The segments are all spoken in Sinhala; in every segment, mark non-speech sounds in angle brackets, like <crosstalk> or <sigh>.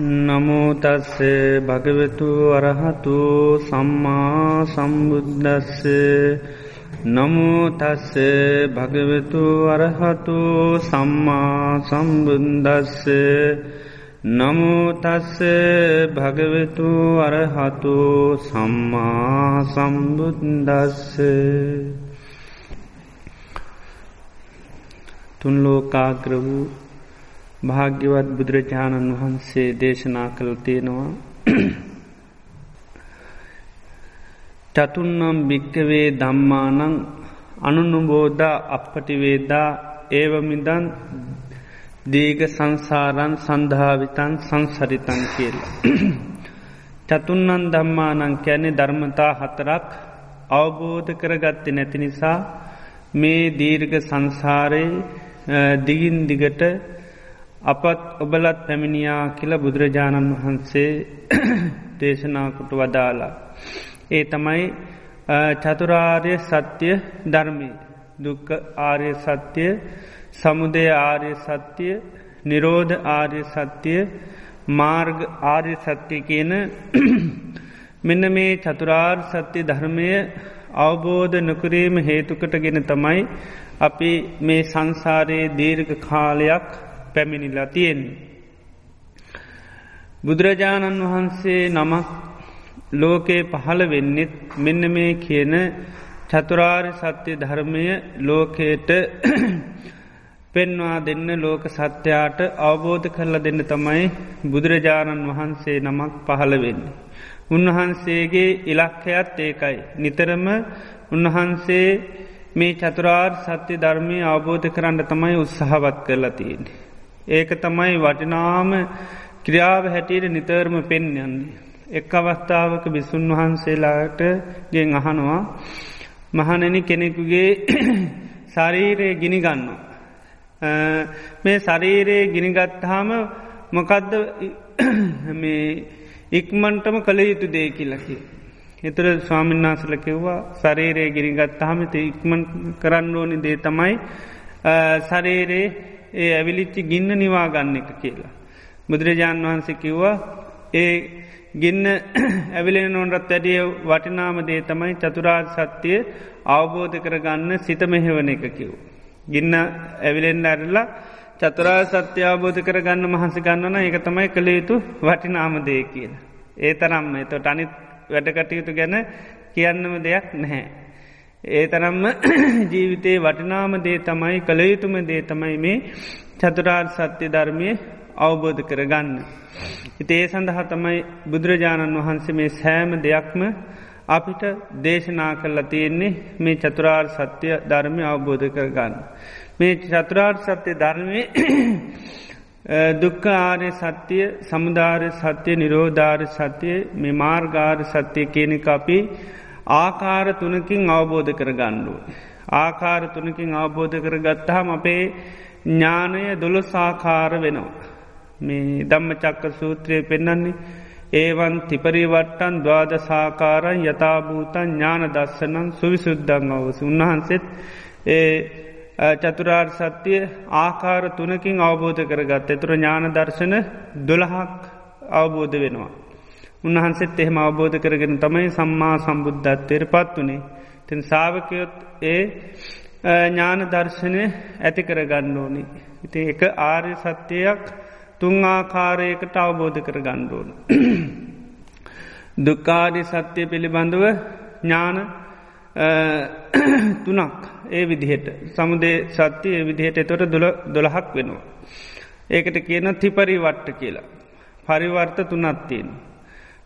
නමුතස්සේ භගවෙතු අරහතු සම්මා සම්බුද්ධස්සේ නමුතස්සේ භගවෙතු අරහතු සම්මා සම්බුන්දස්සේ නමුතස්සේ භගවෙතු අරහතු සම්මා සම්බුද්දස්සේ. තුන්ලෝකාග්‍ර වූ භාග්‍යවත් බුදුරජාණන් වහන්සේ දේශනා කළ තියෙනවා <clears throat> චතුන්නම් භික්කවේ දම්මානං අනුනුබෝධ අපපටිවේදා ඒවමිදන් දීග සංසාරන් සන්ධාවිතන් සංසරිතන් කියලා. <clears throat> චතුන්නන් දම්මානං කැනෙ ධර්මතා හතරක් අවබෝධ කරගත්ති නැති නිසා මේ දීර්ග සංසාරයේ දිගින් දිගට අපත් ඔබලත් පැමිණියා කියල බුදුරජාණන් වහන්සේ <clears throat> දේශනාකුට වදාලා. ඒ තමයි චතුරාර්ය සත්‍යය ධර්මය දුක්ක ආර්ය සත්‍යය සමුදය ආර්ය සත්‍යය නිරෝධ ආර්ය සත්‍යය මාර්ග ආර්ය සත්‍යය කියන <clears throat> මෙන්න මේ චතුරාර් සත්‍යය ධර්මය අවබෝධ නොකරීම හේතුකට ගෙන තමයි අපි මේ සංසාරයේ දීර්ඝ කාලයක් පැමිණිලා තියෙන්නේ. බුදුරජාණන් වහන්සේ නමක් ලෝකයේ පහළ වෙන්නෙත් මෙන්න මේ කියන චතුරාර් සත්‍යය ධර්මය ලෝකයට <clears throat> පෙන්වා දෙන්න ලෝක සත්‍යයාට අවබෝධ කරලා දෙන්න තමයි බුදුරජාණන් වහන්සේ නමක් පහළ වෙන්නේ. උන්වහන්සේගේ ඉලක්කයත් ඒකයි. නිතරම උන්වහන්සේ මේ චතුරාර් සත්‍ය ධර්මය අවබෝධ කරන්න තමයි උත්සාහවත් කරලා තියෙන්නේ. ඒක තමයි වටිනාම ක්‍රියාව හැටියට නිතරම පෙන්යන්නේ. එක් අවස්ථාවක බිසුන් වහන්සේලාට ගෙන් අහනවා මහනැනි කෙනෙකුගේ <clears throat> ශරීරයේ ගිනි ගන්නවා. මේ ශරීරයේ ගිනිගත්හාම මොකදද <clears throat> ඉක්මන්ටම කළ යුතු දේ කියලකි. එතුර ස්වාමින්නාසල කිව්වා ශරීරයේ ගිරිගත්තාහමත ඉක්මන් කරන්න ඕනි දේ තමයි ශරීරයේ ඒ ඇවිලිච්චි ගින්න නිවාගන්න එක කියලා. බුදුරජාණන් වහන්සේ කිව්වා ඒ ගින්න <clears throat> ඇවිලෙන නොන්රත් ඇඩිය වටිනාම දේ තමයි චතුරාජ සත්‍යය අවබෝධ කරගන්න සිත මෙහෙවන එක කිව්. ගින්න ඇවිලෙන්ඩ ඇරල්ලා චතුරා සත්‍ය අවබෝධ කරගන්න මහන්සි ගන්නන එක තමයි කළ යුතු වටිනාමදේ කියන. ඒ තරම්ම එතොට අනිත් වැඩකටයුතු ගැන කියන්නම දෙයක් නැහැ. ඒ තරම්ම <clears throat> ජීවිතයේ වටිනාම දේ තමයි කළ යුතුම දේ තමයි මේ චතුරාර් සත්‍ය ධර්මය අවබෝධ කරගන්න. ඉතේ සඳහා තමයි බුදුරජාණන් වහන්සේ මේ සෑම දෙයක්ම අපිට දේශනා කරලා තියෙන්නේ මේ චතුරාර් සත්‍ය ධර්මය අවබෝධ කරගන්න. මේ චතුරාර් සත්‍යය ධර්මය <clears throat> දුක්ක ආරය සත්‍යය සමුදාරය සත්‍යය නිරෝධාර සත්‍යය මේ මාර්ගාර සත්‍යය කියනෙක අපි ආකාර තුනකින් අවබෝධ කර ගණ්ඩුව. ආකාර තුනකින් අවබෝධ කර ගත්තහම අපේ ඥානය දොළො සාකාර වෙනවා. මේ දම්ම චක්ක සූත්‍රය පෙන්නන්නේ ඒවන් තිපරිවට්ටන් දවාද සාකාරන් යථභූතන් ඥාන දස්සනන් සුවිසුද්ධං අවස උන්වහන්සේත් ඒ චතුරාර් සත්‍යය ආකාර තුනකින් අවබෝධ කරගත් එතුර ඥාන දර්ශන දොළහක් අවබෝධ වෙනවා. උන්වහන්සෙත් එහෙම අවබෝධ කරගෙන තමයි සම්මා සම්බුද්ධත්වයට පත් වනේ. තින් සාාවකයොත් ඒ ඥාන දර්ශනය ඇති කරගන්න ඕනි. ඉති එක ආර්ය සත්‍යයක් තුන් ආකාරයකට අවබෝධ කර ගණ්ඩෝන. දුක්කාඩි සත්‍යය පිළිබඳව ඥාන <clears throat> තුනක් ඒ විදිහට සමුදේ සත්‍ය ඒ විදිහට එතොට දොල දොළහක් වෙනවා. ඒකට කියන තිපරි වට්ට කියලා. පරිවර්ත තුනත්තියෙන්.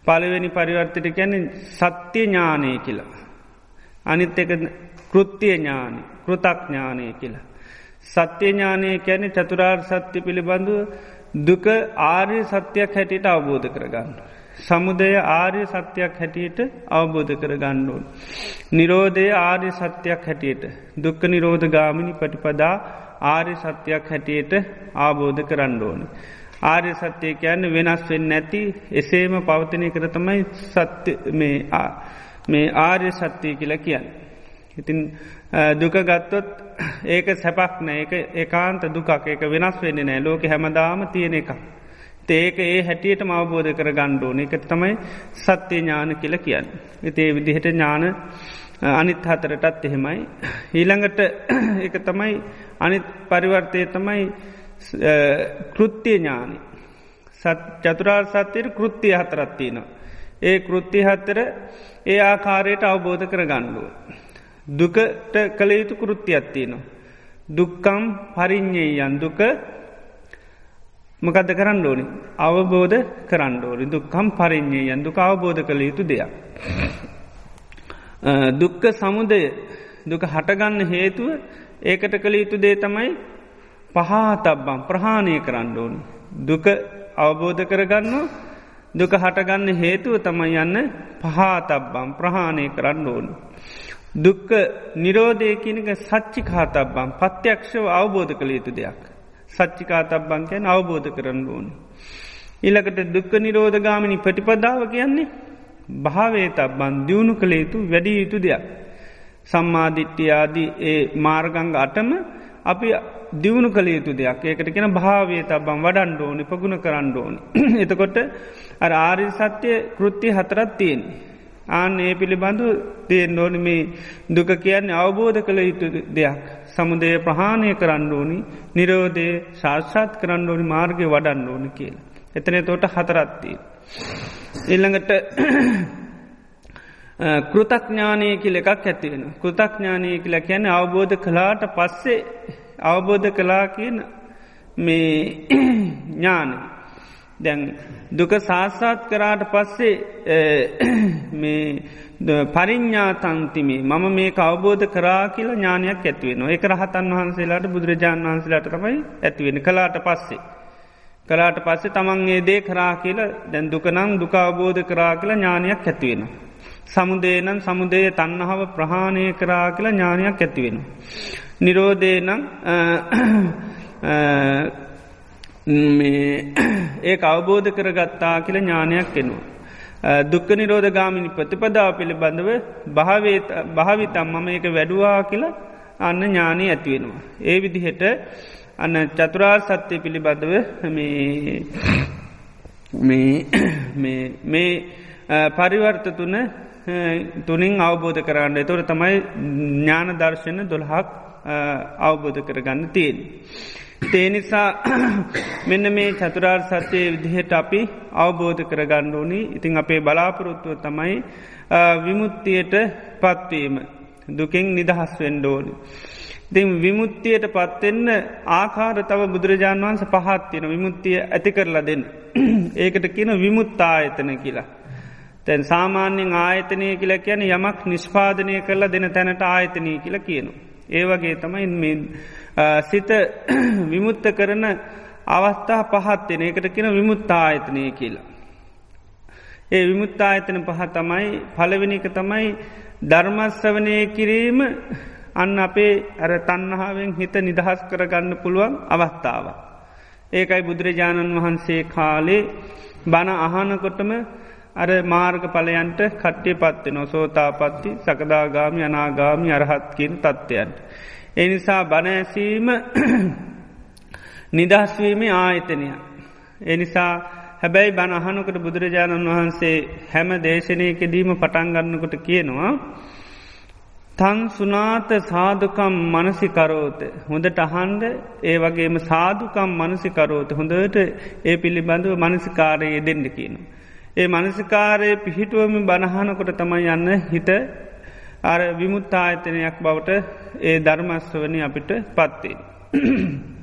පළවෙනි පරිවර්තයට ගැන සත්‍ය ඥානය කියලා. අනිත් එක කෘත්තිය ඥානය කෘතක් ඥානය කියලා. සත්‍ය ඥානය කැනෙ චතුරාර් සත්‍ය පිළිබඳුව දුක ආර්ය සත්‍යයක් හැටියට අවබෝධ කරගන්න. සමුදය ආර්ය සත්‍යයක් හැටියට අවබෝධ කර ගණ්ඩුවන්. නිරෝධය ආර්ය සත්‍යයක් හැටියට දුක්ක නිරෝධ ගාමිණි පටිපදා ආර්ය සත්‍යයක් හැටියට ආබෝධ කරන්න ඕන. ආර්ය සත්‍යය කියන්න වෙනස් වෙන්න නැති එසේම පවතනය කරතමයි සත්‍ය මේ ආර්ය සත්‍යය කියලා කියන්න. ඉතින් දුක ගත්තොත් ඒක සැපක් නෑ එක ඒකාන්ත දුකක් ඒක වෙනස් වෙන්න නෑ ලෝක හැමදාම තියෙන එකක්. ඒක ඒ හැටියට අවබෝධ කර ගණ්ඩෝන එක තමයි සත්‍යය ඥාන කියල කියන්න. ඉතේ විදිහට ඥාන අනිත් හතරටත් එහෙමයි. ඊළඟට එක තමයි අනිත් පරිවර්තය තමයි කෘත්තිය ඥානි. චතුරාර් සත්‍යයට කෘත්තිය හතරත්තිනවා. ඒ කෘත්ති හත්තර ඒ ආකාරයට අවබෝධ කර ගණ්ඩුව. දුකට කළ යුතු කෘත්ති අත්තිනවා. දුක්කම් පරිින්්ඥේ යන් දුක මකද කරන්න ඕනි අවබෝධ කරන්න ඕනි දුක්කම් පරිින්්ඥේ යන් දුක අවබෝධ කළ යුතු දෙයක්. දුක්ක සමුදය දුක හටගන්න හේතුව ඒකට කළ යුතු දේ තමයි පහතබ්බම් ප්‍රහාණය කරන්න ඕනි. දුක අවබෝධ කරගන්නවා දුක හටගන්න හේතුව තමයි යන්න පහතබ්බම් ප්‍රහාණය කරන්න ඕනි. දුක්ක නිරෝධයකිනක සච්චිකාතබ්බම් පත්‍යක්ෂව අවබෝධ කළ යුතු දෙයක්. සච්චිකාතබ්බං කියැන අවබෝධ කරන්න ඕන. ඉලකට දුක්ක නිරෝධ ගාමිනි ප්‍රටිපදාව කියන්නේ භාවේ තබ්බන් දියුණු කළ යුතු වැඩි යුතු දෙයක්. සම්මාධිට්්‍යයාදී ඒ මාර්ගංග අටම අපි දියුණු කළ යුතු දෙයක් ඒකට කියෙන භාවේ තබම් වඩන්ඩ ඕනි පගුණ කරන්න ඕනි. <clears throat> එතකොට අර ආරි සත්‍යය කෘත්ති හතරත් තියෙන්නේ. ආන ඒ පිළිබඳු තියෙන් ඕනි මේ දුක කියන්නේ අවබෝධ කළ යුතු දෙයක්. සමුදය ප්‍රහාණය කරන්න ඕනි නිරෝධය ශාර්ෂාත් කරන්න ඕනි මාර්ගය වඩන්න ඕනි කියල. එතන තෝට හතරත්තිී. ඉල්ළඟට කෘතඥානය කියල එකක් ඇතිවෙන. කෘතඥානය කියල කියැන අවබෝධ කලාට පස්සේ අවබෝධ කලා කියන මේ <clears throat> ඥානය. දැන් දුක සාස්සාත් කරාට පස්සේ <clears throat> පරිඥ්ඥාතන්තිමේ මම මේ අවබෝධ කරා කියලා ඥානයක් ඇතිවෙන එක රහතන් වහන්සේලාට බුදුරජාණන් වහන්සේලාට තමයි ඇතිවෙන කලාට පස්සේ. කලාට පස්සේ තමන්ගේ දේ කරා කියල දැන් දුකනං දුකාවබෝධ කරා කියලා ඥානයක් ඇතිවෙන. සමුදේනම් සමුදය තන්නහාව ප්‍රහාණය කරා කියලා ඥානයක් ඇතිවෙන. නිරෝධයනම් ඒ අවබෝධ කරගත්තා කියල ඥානයක් එනවා. දුක්ක නිරෝධ ගාමිනි ප්‍රතිපදාව පිළිබඳව භාවිතම් මම එක වැඩුවා කියලා අන්න ඥානී ඇතිවෙනවා. ඒ විදිහට අන්න චතුරාර් සත්‍යය පිළිබඳව මේ පරිවර්ත තුන තුනින් අවබෝධ කරන්න එතොර තමයි ඥාන දර්ශන දොළහක් අවබෝධ කරගන්න තියෙන්. තේනිසා <clears throat> මෙන්න මේ චතුරාර් සත්‍යය විදිහට අපි අවබෝධ කරගන්න ඕනි ඉතිං අපේ බලාපොරොත්තුව තමයි විමුත්තියට පත්වීම දුකෙන් නිදහස් වෙන්ඩෝනි. ඉතින් විමුත්තියට පත්වෙන්න ආකාර තව බුදුරජාණන් වහන්ස පහත්තියෙන විමුත්තිය ඇති කරලා දෙන්න. <clears throat> ඒකට කියන විමුත්තා එතන කියලා. තැන් සාමාන්‍යෙන් ආයතනය කියලා කියන යමක් නිෂ්පාදනය කරලා දෙන තැනට ආයතනය කියලා කියනවා. ඒවගේ තමයි සිත <clears throat> විමුත්ත කරන අවස්ථා පහත්වෙන එකට කියන විමුත්තායතනය කියලා. ඒ විමුත්තායතන පහ තමයි පලවෙනික තමයි ධර්මස්වනය කිරීම අන්න අපේ ඇර තන්නහාාවෙන් හිත නිදහස් කරගන්න පුළුවන් අවස්ථාව. ඒකයි බුදුරජාණන් වහන්සේ කාලේ බණ අහනකොටම අර මාර්ග පලයන්ට කට්ටේ පත්වෙන සෝතාපත්ති සකදාගාමි අනාගාමි අරහත්කින් තත්ත්වයන්ට. එනිසා බණඇසීම <clears throat> නිදහස්වීමේ ආයතනය. එනිසා හැබැයි බණ අහනකට බුදුරජාණන් වහන්සේ හැම දේශනයකදීම පටන්ගන්නකොට කියනවා. තන් සුනාත සාධකම් මනසිකරෝත හොඳට අහන්ඩ ඒ වගේම සාධකම් මනසිකරෝත හොඳට ඒ පිළිබඳව මනසිකාරයේ දෙන්න කියන. ඒ මනසිකාරය පිහිටුවම බණහනකොට තමයි යන්න හිත අර විමුත්තායතනයක් බවට ඒ ධර්මස්වවනි අපිට පත්වේ. <clears throat>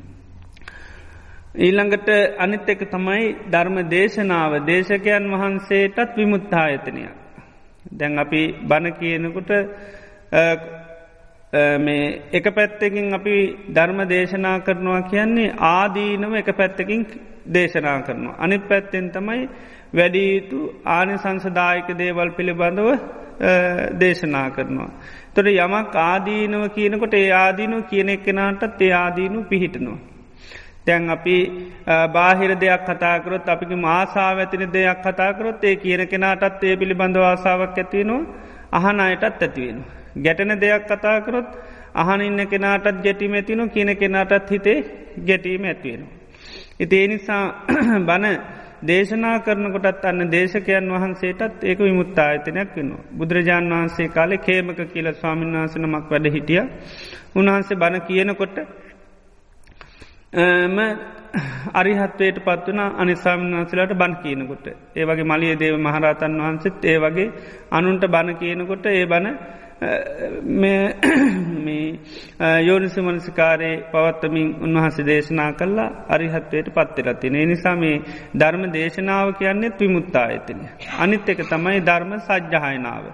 ඊළඟට අනිත් එක තමයි ධර්ම දේශනාව දේශකයන් වහන්සේටත් විමුත්තායතනය. දැන් අපි බණ කියනකුට මේ එක පැත්තකින් අපි ධර්ම දේශනා කරනවා කියන්නේ ආදීනව එක පැත්තකින් දේශනා කරනවා. අනිත් පැත්තෙන් තමයි වැඩියුතු ආනි සංසදායක දේවල් පිළිබඳව දේශනා කරනවා. තොට යමක් ආදීනුව කියනකොට ඒ ආදීනු කියන එක්කෙනටත් ඒ ආදීනු පිහිටනවා. තැන් අපි බාහිර දෙයක් කතාකරොත් අපිකි මාසාාව ඇතින දෙයක් කතාකරොත් ඒ කියන කෙනාටත් ඒ පිළිබඳව ආසාාවක් ඇතිවෙනවා අහන අයටත් ඇතිවෙන. ගැටන දෙයක් කතාකරොත් අහන ඉන්න කෙනාටත් ගැටීම ඇතිනු කියන කෙනාටත් හිතේ ගැටීම ඇතිවෙනවා. ඉති එනිසා බණ දේශනා කරනකොටත් අන්න දේශකයන් වහන්සේටත් ඒක විමුත්තා අයතනයක් වෙනවා. බුදුරජාණන් වහන්සේ කාලෙ කේමක කියල ස්වාමීන් වහන්සනමක් වැඩ හිටිය උන්වහන්සේ බණ කියනකොට අරිහත්වයට පත් වන අනිසාමන්වන්සලට බණ කියනකොට. ඒ වගේ මලිය දේව මහරතන් වහන්සෙත් ඒ වගේ අනුන්ට බණ කියනකොට ඒ බණ මේ යෝනිස මනසිකාරයේ පවත්තමින් උන්වහස දේශනා කල්ලා අරිහත්වයට පත්තිරතින. නිසා මේ ධර්ම දේශනාව කියන්නෙත් විමුත්තා ඇතින. අනිත් එක තමයි ධර්ම සජ්්‍යහයනාව.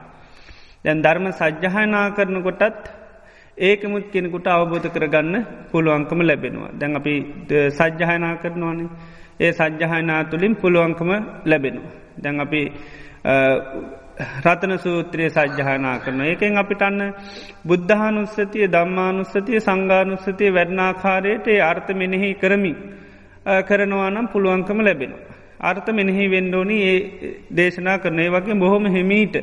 දැන් ධර්ම සජ්්‍යහයනා කරනකොටත් ඒකමුත් කෙනෙකුට අවබෝධ කරගන්න පුළුවන්කම ලැබෙනවා. දැන් අපි සජ්්‍යහයනා කරනවානේ ඒ සජ්්‍යහයනා තුළින් පුළුවන්කම ලැබෙනවා. දැන් අපි රතන සූත්‍රයේ සජ්්‍යහනා කරන ඒකෙන් අපිටන්න බුද්ධානුස්සතිය දම්මානුස්සතිය සංගානුස්සතිය වැඩනාකාරයට අර්ථ මෙනෙහි කරමි කරනවා නම් පුළුවන්කම ලැබෙනවා. අර්ථ මෙනෙහි වෙන්ඩෝනි ඒ දේශනා කරනේ වගේ බොහොම හෙමීට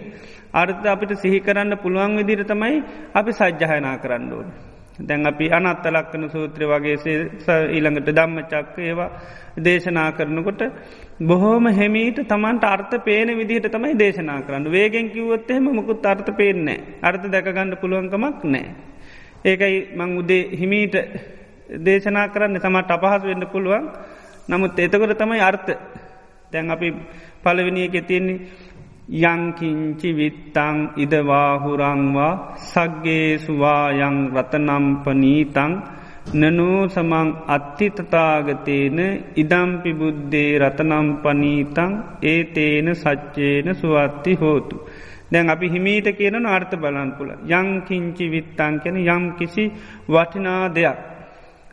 අර්ථ අපිට සිහි කරන්න පුළුවන් විදිර තමයි අපි සජ්්‍යහයනා කරන්න ඕන. දැන් අපි අනත්ත ලක්කන සූත්‍රය වගේ ඊළඟට දම්ම චක්ක ඒවා දේශනා කරනකොට බොහෝම හෙමීට තමන්ට අර්ථ පේන විදිහට තමයි දේශනා කරන්න. වේගෙන් කිවොත් එහෙම මුකුත් අර්ථ පේන්නේ අර්ථ දැකගන්න පුළුවන්කමක් නෑ. ඒකයි මං උදේ හිමීට දේශනා කරන්න. තමට අපහස් වෙන්න පුළුවන්. නමුත් එතකොට තමයි අර්ථ. දැන් අපි පලවිනිය එක තියෙන්නේ යංකිංචි විත්තං ඉදවාහුරංවා සග්ගේ සුවායං රතනම්පනීතං නනෝ සමං අත්තිතතාගතේන ඉදම්පි බුද්ධේ රතනම් පනීතං ඒතේන සච්චේන සුවත්ති හෝතු. දැන් අපි හිමීට කියන අර්ථ බලන් පුල යංකිංචි විත්තං කැන යම් කිසි වටිනා දෙයක්.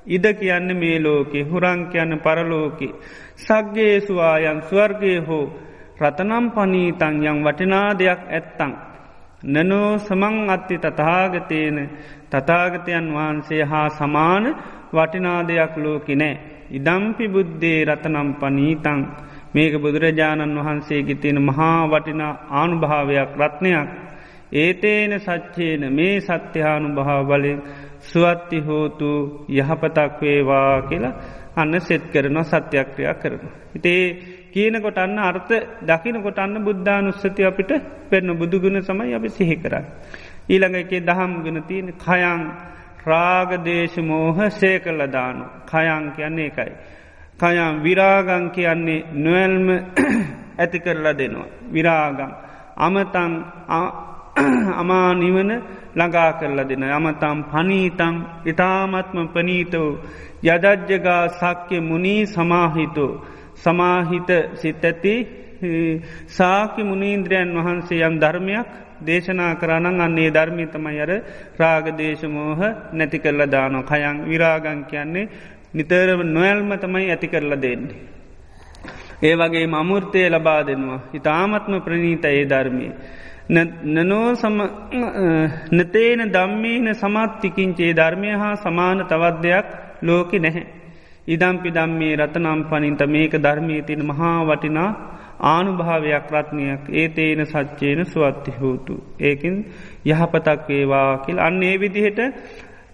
ඉද කියන්න මේ ලෝකෙ හුරං කියන්න පරලෝකෙ. සක්ගේ සුවායන් ස්වර්ගය හෝ රතනම් පනීතං යම් වටිනා දෙයක් ඇත්තං. නනෝ සමං අත්ති තතාගතේන තතාගතයන් වහන්සේ හා සමාන වටිනා දෙයක් ලෝකි නෑ. ඉදම්පි බුද්ධේ රතනම් පනීතං මේක බුදුරජාණන් වහන්සේගේ තියෙන මහා වටිනා ආනුභාවයක් රත්නයක්. ඒතේන සච්චේන මේ සත්‍යහානු භාව බලින් සුවත්ති හෝතු යහපතක් වේවා කියලා අන්න සෙත් කරනවා සත්‍යක්‍රියා කරන. හිතේ කියනකොට අන්න අර්ථ දකිනකොට අන්න බුද්ධානුස්සති අපිට පෙන්න බුදුගුණ සමයි අපි සිහි කරන්න. ඊළඟ එකේ දහම් ගෙන තියෙන කයං රාගදේශමෝහ සය කල්ල දානු. කයං කියන්නේ එකයි. කයම් විරාගං කියන්නේ නොවැල්ම ඇති කරලා දෙනවා. විරාගං. අමතං අමා නිවන ළඟා කරලා දෙන. යමතම් පනීතං ඉතාමත්ම පනීතෝ යදජ්ජගා සක්‍ය මුණී සමාහිතෝ. සමාහිත සිත් ඇති සාකි මුණීන්ද්‍රයන් වහන්සේ යම් ධර්මයක් දේශනා කරනන් අන්නේ ධර්මී තමයි අර රාගදේශමෝහ නැති කරල දානො කයන් විරාගං කියන්නේ නිතරම නොයල්ම තමයි ඇති කරල දෙන්නේ. ඒ වගේ මමුෘර්තය ලබා දෙනවා. ඉතාමත්ම ප්‍රනීත ඒ ධර්මය. නනෝ නතේන දම්මීන සමත්තිකින්චේ ධර්මය හා සමාන තවත් දෙයක් ලෝකෙ නැහැ. ඉදම්පි දම්මේ රතනම් පනින්ට මේක ධර්මී තින මහා වටිනා ආනුභාවයක් රත්නයක් ඒතේන සච්චේන සුවත්ති හෝතු. ඒකින් යහපතක් වේවා කියල් අන්න ඒ විදිහට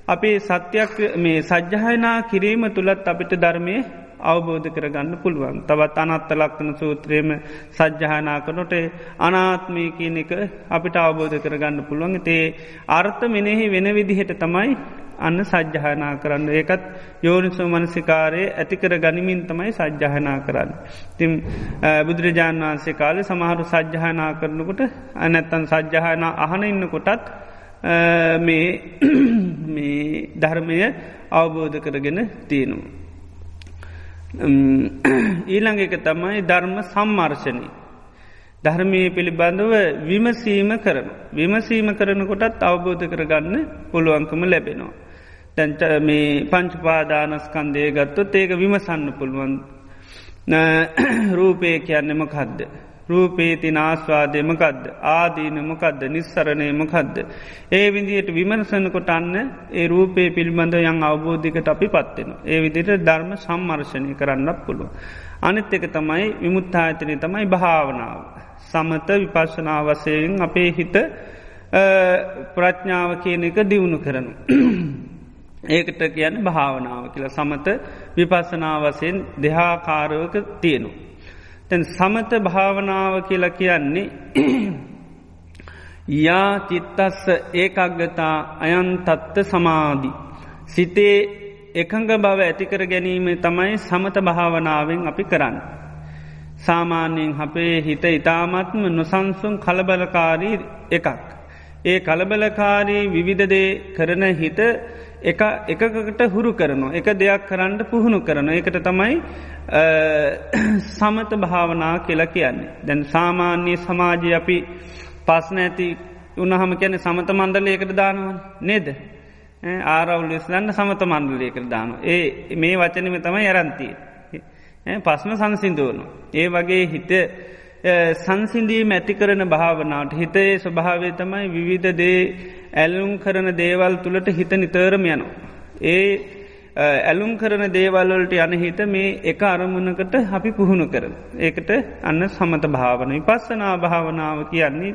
අපේ සත්‍යයක් මේ සජ්්‍යහයනා කිරීම තුළත් අපිට ධර්මය අවබෝධ කරගන්න පුළුවන්. තවත් අනත්ත ලක්වන සූත්‍රයම සජ්්‍යහනා කනොට අනාත්මී කියන එක අපිට අවබෝධ කරගන්න පුළුවන්. තේ අර්ථ මෙනෙහි වෙන විදිහට තමයි අන්න සජ්්‍යහනා කරන්න ඒකත් යෝනිසෝ මනසිකාරයේ ඇතිකර ගනිමින් තමයි සජ්්‍යහනා කරන්න. තිම් බුදුරජාණන් වහන්සේ කාලෙ සමහරු සජ්්‍යහනා කරනකොට අනැත්තන් සජ්්‍යහනා අහන ඉන්න කොටත් <coughs> මේ ධර්මය අවබෝධ කරගෙන තියෙනවා. <coughs> ඊළඟ එක තමයි ධර්ම සම්මර්ශනී. ධර්මය පිළිබඳව විමසීම කරන. විමසීම කරනකොටත් අවබෝධ කරගන්න පුළුවන්කම ලැබෙනවා. දැන්ට මේ පංචපාදානස්කන්දය ගත්තොත් ඒක විමසන්න පුළුවන් <clears throat> රූපය කියන්නෙම කද්ද. රූපේති නාස්වාදයමකක්ද ආදීනමකක්ද නිස්සරණයමකක්ද. ඒ විදියට විමර්සනකොට අන්න ඒ රූපේ පිළිබඳ යං අවබෝධිකට අපි පත්වෙන. ඒ විදිට ධර්ම සම්මර්ශණය කරන්නක් පුළුව. අනිත් එක තමයි විමුත්තායතනය තමයි භාවනාව. සමත විපශ්නාවසයෙන් අපේ හිත ප්‍රඥාව කියන එක දියුණු කරනු. ඒකට කියන්න භාවනාව කියලා සමත විපස්සනාවසයෙන් දෙහාකාරවක තියෙනු. තැන් සමත භාවනාව කියලා කියන්නේ <clears throat> යා චිත්තස්ස ඒකක්ගතා අයන්තත්ත සමාධී. සිතේ එකඟ බව ඇතිකර ගැනීම තමයි සමත භාවනාවෙන් අපි කරන්න. සාමාන්‍යයෙන් අපේ හිත ඉතාමත්ම නොසන්සුන් කලබලකාරී එකක්. ඒ කලබලකාරී විවිධදේ කරන හිත එක එකකට හුරු කරනවා එක දෙයක් කරන්න පුහුණු කරන එකට තමයි සමත භාවනා කියලා කියන්නේ. දැන් සාමාන්‍ය සමාජය අපි පස්න ඇති උනහම කියන සමත මණ්ඩලයකට දානවන් නේද. ආරවුල් ඉස්ලන්න සමත මණ්ඩලයකට දාන. ඒ මේ වචනම තමයි යරන්තිය. පස්න සංසිින්දුවනු. ඒ වගේ හිත සංසිින්දීම ඇති කරන භාවනාවට හිතයේ ස්වභාවය තමයි විවිධ දේ ඇල්ලුම් කරන දේවල් තුළට හිත නිතරම යනවා. ඒ ඇලුම් කරන දේවල්වලට යන හිත මේ එක අරමුණකට අපි පුහුණු කරන. ඒකට අන්න සමත භාවන විපස්සනා භාවනාව කියන්නේ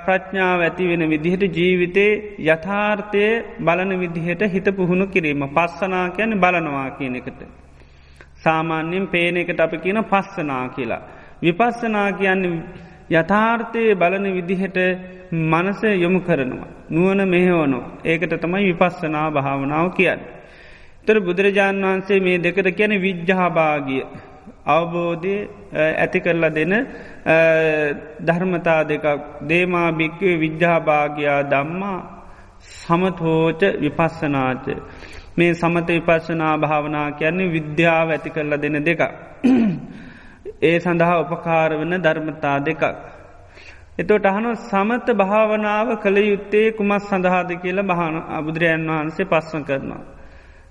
ප්‍රඥාව ඇති වෙන විදිහට ජීවිතේ යථාර්ථය බලන විදිහට හිත පුහුණු කිරීම පස්සනා කියන බලනවා කියන එකට. සාමාන්‍යයෙන් පේන එකට අපි කියන පස්සනා කියලා. විපස්සනා කියන්න යථාර්ථය බලන විදිහට මනස යොමු කරනවා. නුවන මෙහෙවනෝ. ඒකට තමයි විපස්සනා භාවනාව කියන්න. තර බුදුරජාණන් වහන්සේ මේ දෙකට කියන විජ්්‍යාභාගිය. අවබෝධය ඇති කරලා දෙන ධර්මතා දෙකක් දේමා භික්කවේ විද්‍යාභාගයා දම්මා සමතෝච විපස්සනාච. මේ සමත විපස්සනා භාවනා කියන්නේ විද්‍යාව ඇති කරලා දෙන දෙක. ඒ සඳහා උපකාර වන ධර්මතා දෙකක්. එතොට අහන සමත භාවනාව කළ යුත්තේ කුමස් සඳහාද කියලා භාන අබුදුරයන් වහන්සේ පස්සන කරනවා.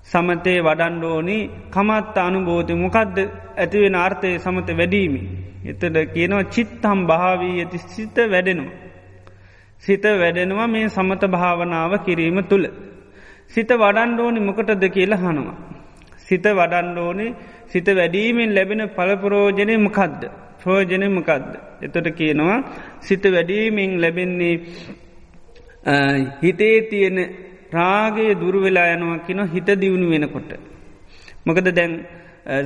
සමතේ වඩන්ඩෝනි කමත් අනුබෝධය මොකක්ද ඇතිවෙන ආර්ථය සමත වැඩීමි. එතට කියනවා චිත්තම් භාවී ඇති සිත වැඩෙනවා. සිත වැඩෙනවා මේ සමත භාවනාව කිරීම තුළ. සිත වඩන්ඩෝනි මොකටද කියලා හනවා. සිත වඩන්ඩෝනි සිත වැඩීමෙන් ලැබෙන පලපරෝජනය මකද්ද. ප්‍රෝජනය මකද්ද. එතොට කියනවා සිත වැඩීමෙන් ලැබෙන්නේ හිතේ තියෙන රාගේ දුරුවෙලා යනවා කින හිත දියුණු වෙනකොට. මොකද දැන්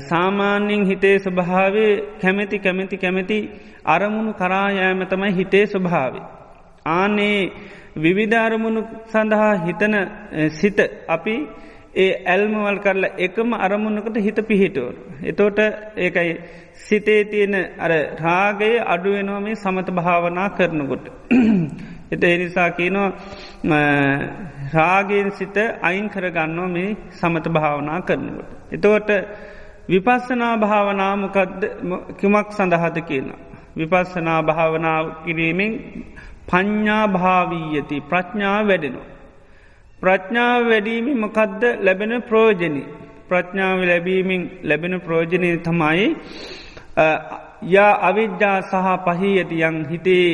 සාමාන්‍යෙන් හිතේ ස්වභාවේ කැමැති කැමැති කැමැති අරමුණු කරායෑම තමයි හිතේ ස්වභාවේ. ආනේ විවිධාරමුණු සඳහා හිතන සිත අපි ඒ ඇල්මවල් කරලා එකම අරමුණකට හිත පිහිටුවන. එතෝට ඒකයි සිතේ තියෙන අර රාගයේ අඩුවෙනවා මේ සමත භාවනා කරනකොට. එත එනිසා කියනවා රාගෙන් සිත අයින් කරගන්නවා මේ සමත භාවනා කරනකොට. එතවට විපස්සනා භාවනාමකද කිමක් සඳහද කියනවා. විපස්සනා භාවනාව කිරීමෙන් පඤ්ඥා භාවීයති ප්‍රඥා වැඩෙනවා. ප්‍රඥාව වැඩීමි මොකදද ලැබෙන ප්‍රෝජනි. ප්‍රඥාව ලැබීමෙන් ලැබෙන ප්‍රෝජනය තමයි යා අවිද්‍යා සහ පහියතියන් හිතේ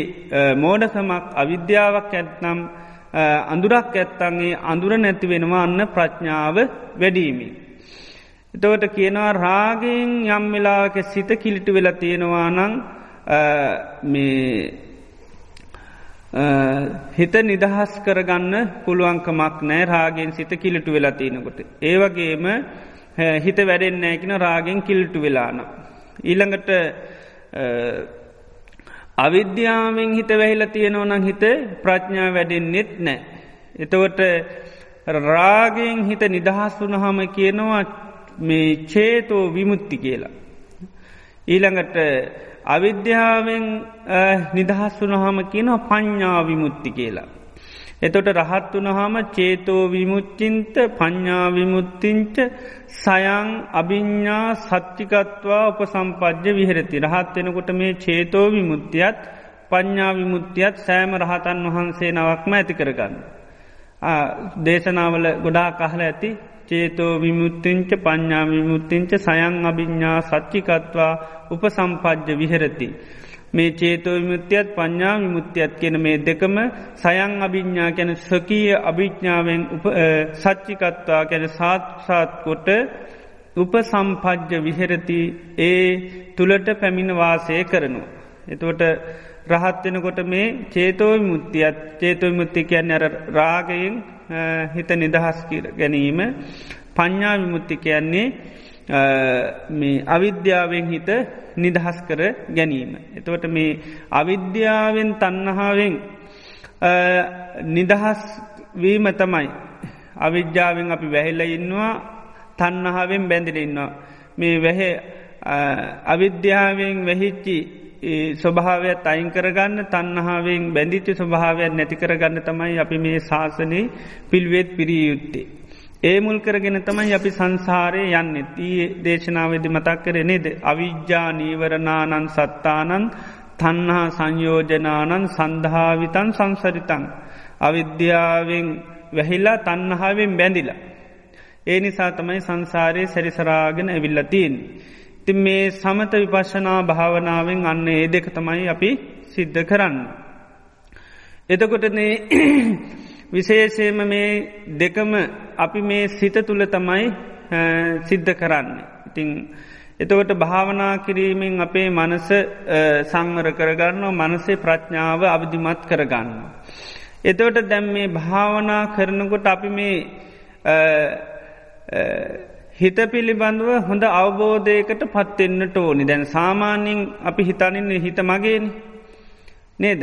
මෝඩකමක් අවිද්‍යාවක් ඇත්නම් අඳුරක් ඇත්තන්ගේ අඳුර නැති වෙනවා අන්න ප්‍රඥාව වැඩීමි. එතවට කියනවා රාගෙන් යම් වෙලාක සිත කිලිටු වෙලා තියෙනවා නං මේ හිත නිදහස් කරගන්න පුළුවන්කමක් නෑ රාගෙන් සිත කිලිටු වෙලා තියෙනකොට. ඒවගේම හිත වැඩෙන්නෑ කියෙන රාගෙන් කිල්ටු වෙලාන. ඊළඟට අවිද්‍යාවෙන් හිත වැහිල තියෙනවනං හිත ප්‍රඥා වැඩෙන් නෙත් නෑ. එතවට රාගෙන් හිත නිදහස් වනහම කියනවා මේ චේතෝ විමුත්ති කියලා. ඊළඟට අවිද්‍යාවෙන් නිදහස් වනහම කියනවා පඤ්ඥාවිමුත්ති කියලා. එතොට රහත් වනහම චේතෝ විමුච්චින්ත පඤ්ඥාවිමුත්තිංච සයං අභිඤ්ඥා සච්චිකත්වා උප සම්පජ්‍ය විහරති රහත් වෙනකොට මේ චේතෝ විමුත්තියත් පඤ්ඥාවිමුත්තියත් සෑම රහතන් වහන්සේ නවක්ම ඇති කරගන්න. දේශනාවල ගොඩා කහල ඇති චේතෝ විමුත්තිංච පඤ්ඥා විමුත්තිංච සයං අභිඤ්ඥා සච්චිකත්වා උපසම්පජ්‍ය විහරති. මේ චේතෝ විමුත්තියත් පඤ්ඥා විමුත්තියත් කියන මේ දෙකම සයං අභිඤ්ඥා කැන සකීය අභිඥ්ඥාවෙන් සච්චිකත්වා කැන සාත්සාත් කොට උපසම්පජ්‍ය විහෙරති ඒ තුළට පැමිණ වාසය කරනු. එතුවට රහත්වෙනකොට මේ චේතෝ මුත්තියත් චේතෝ මුත්ති කියන්න අර රාගයෙන් හිත නිදහස් කර ගැනීම පඤ්ඥා විමුත්ති කියන්නේ මේ අවිද්‍යාවෙන් හිත නිදහස් කර ගැනීම. එතවට මේ අවිද්‍යාවෙන් තන්නහාාවෙන් නිදහස් වීම තමයි. අවිද්‍යාවෙන් අපි වැහිල්ල ඉන්නවා තන්නහාාවෙන් බැඳිලඉන්නවා. මේ වැහ අවිද්‍යාවෙන් වැහිච්චි ස්වභාවයක් අයින් කරගන්න තන්නහාාවෙන් බැඳිච්චි ස්වභාවයක් නැතිකරගන්න තමයි අපි මේ ශාසනය පිල්වෙත් පිරී යුත්තේ. ඒ මුල් කරගෙන තමයි අපි සංසාරය යන්න තිය දේශනාවද මතක් කර නේද අවිද්‍යා නීවරණානන් සත්තානන් තන්හා සංයෝජනානන් සන්ධාවිතන් සංසරිතන්. අවිද්‍යාවෙන් වැහිල්ලා තන්නහාාවෙන් බැඳිලා. ඒ නිසා තමයි සංසාරයේ සැරිසරාගෙන ඇවිල්ලතින්. ති මේ සමත විපශනා භාවනාවෙන් අන්න ඒ දෙක තමයි අපි සිද්ධ කරන්න. එතකොටනේ <clears throat> විශේෂයම මේ දෙකම අපි මේ සිත තුළ තමයි සිද්ධ කරන්න. ඉතිං එතකොට භාවනා කිරීමෙන් අපේ මනස සංවර කරගන්න මනසේ ප්‍රඥාව අවිධිමත් කරගන්න. එතවට දැම් මේ භාවනා කරනකොට අපි මේ හිත පිළිබඳව හොඳ අවබෝධයකට පත්වෙන්නට ඕනි. දැන් සාමාන්‍යින් අපි හිතනින්න හිත මගේන. නේද?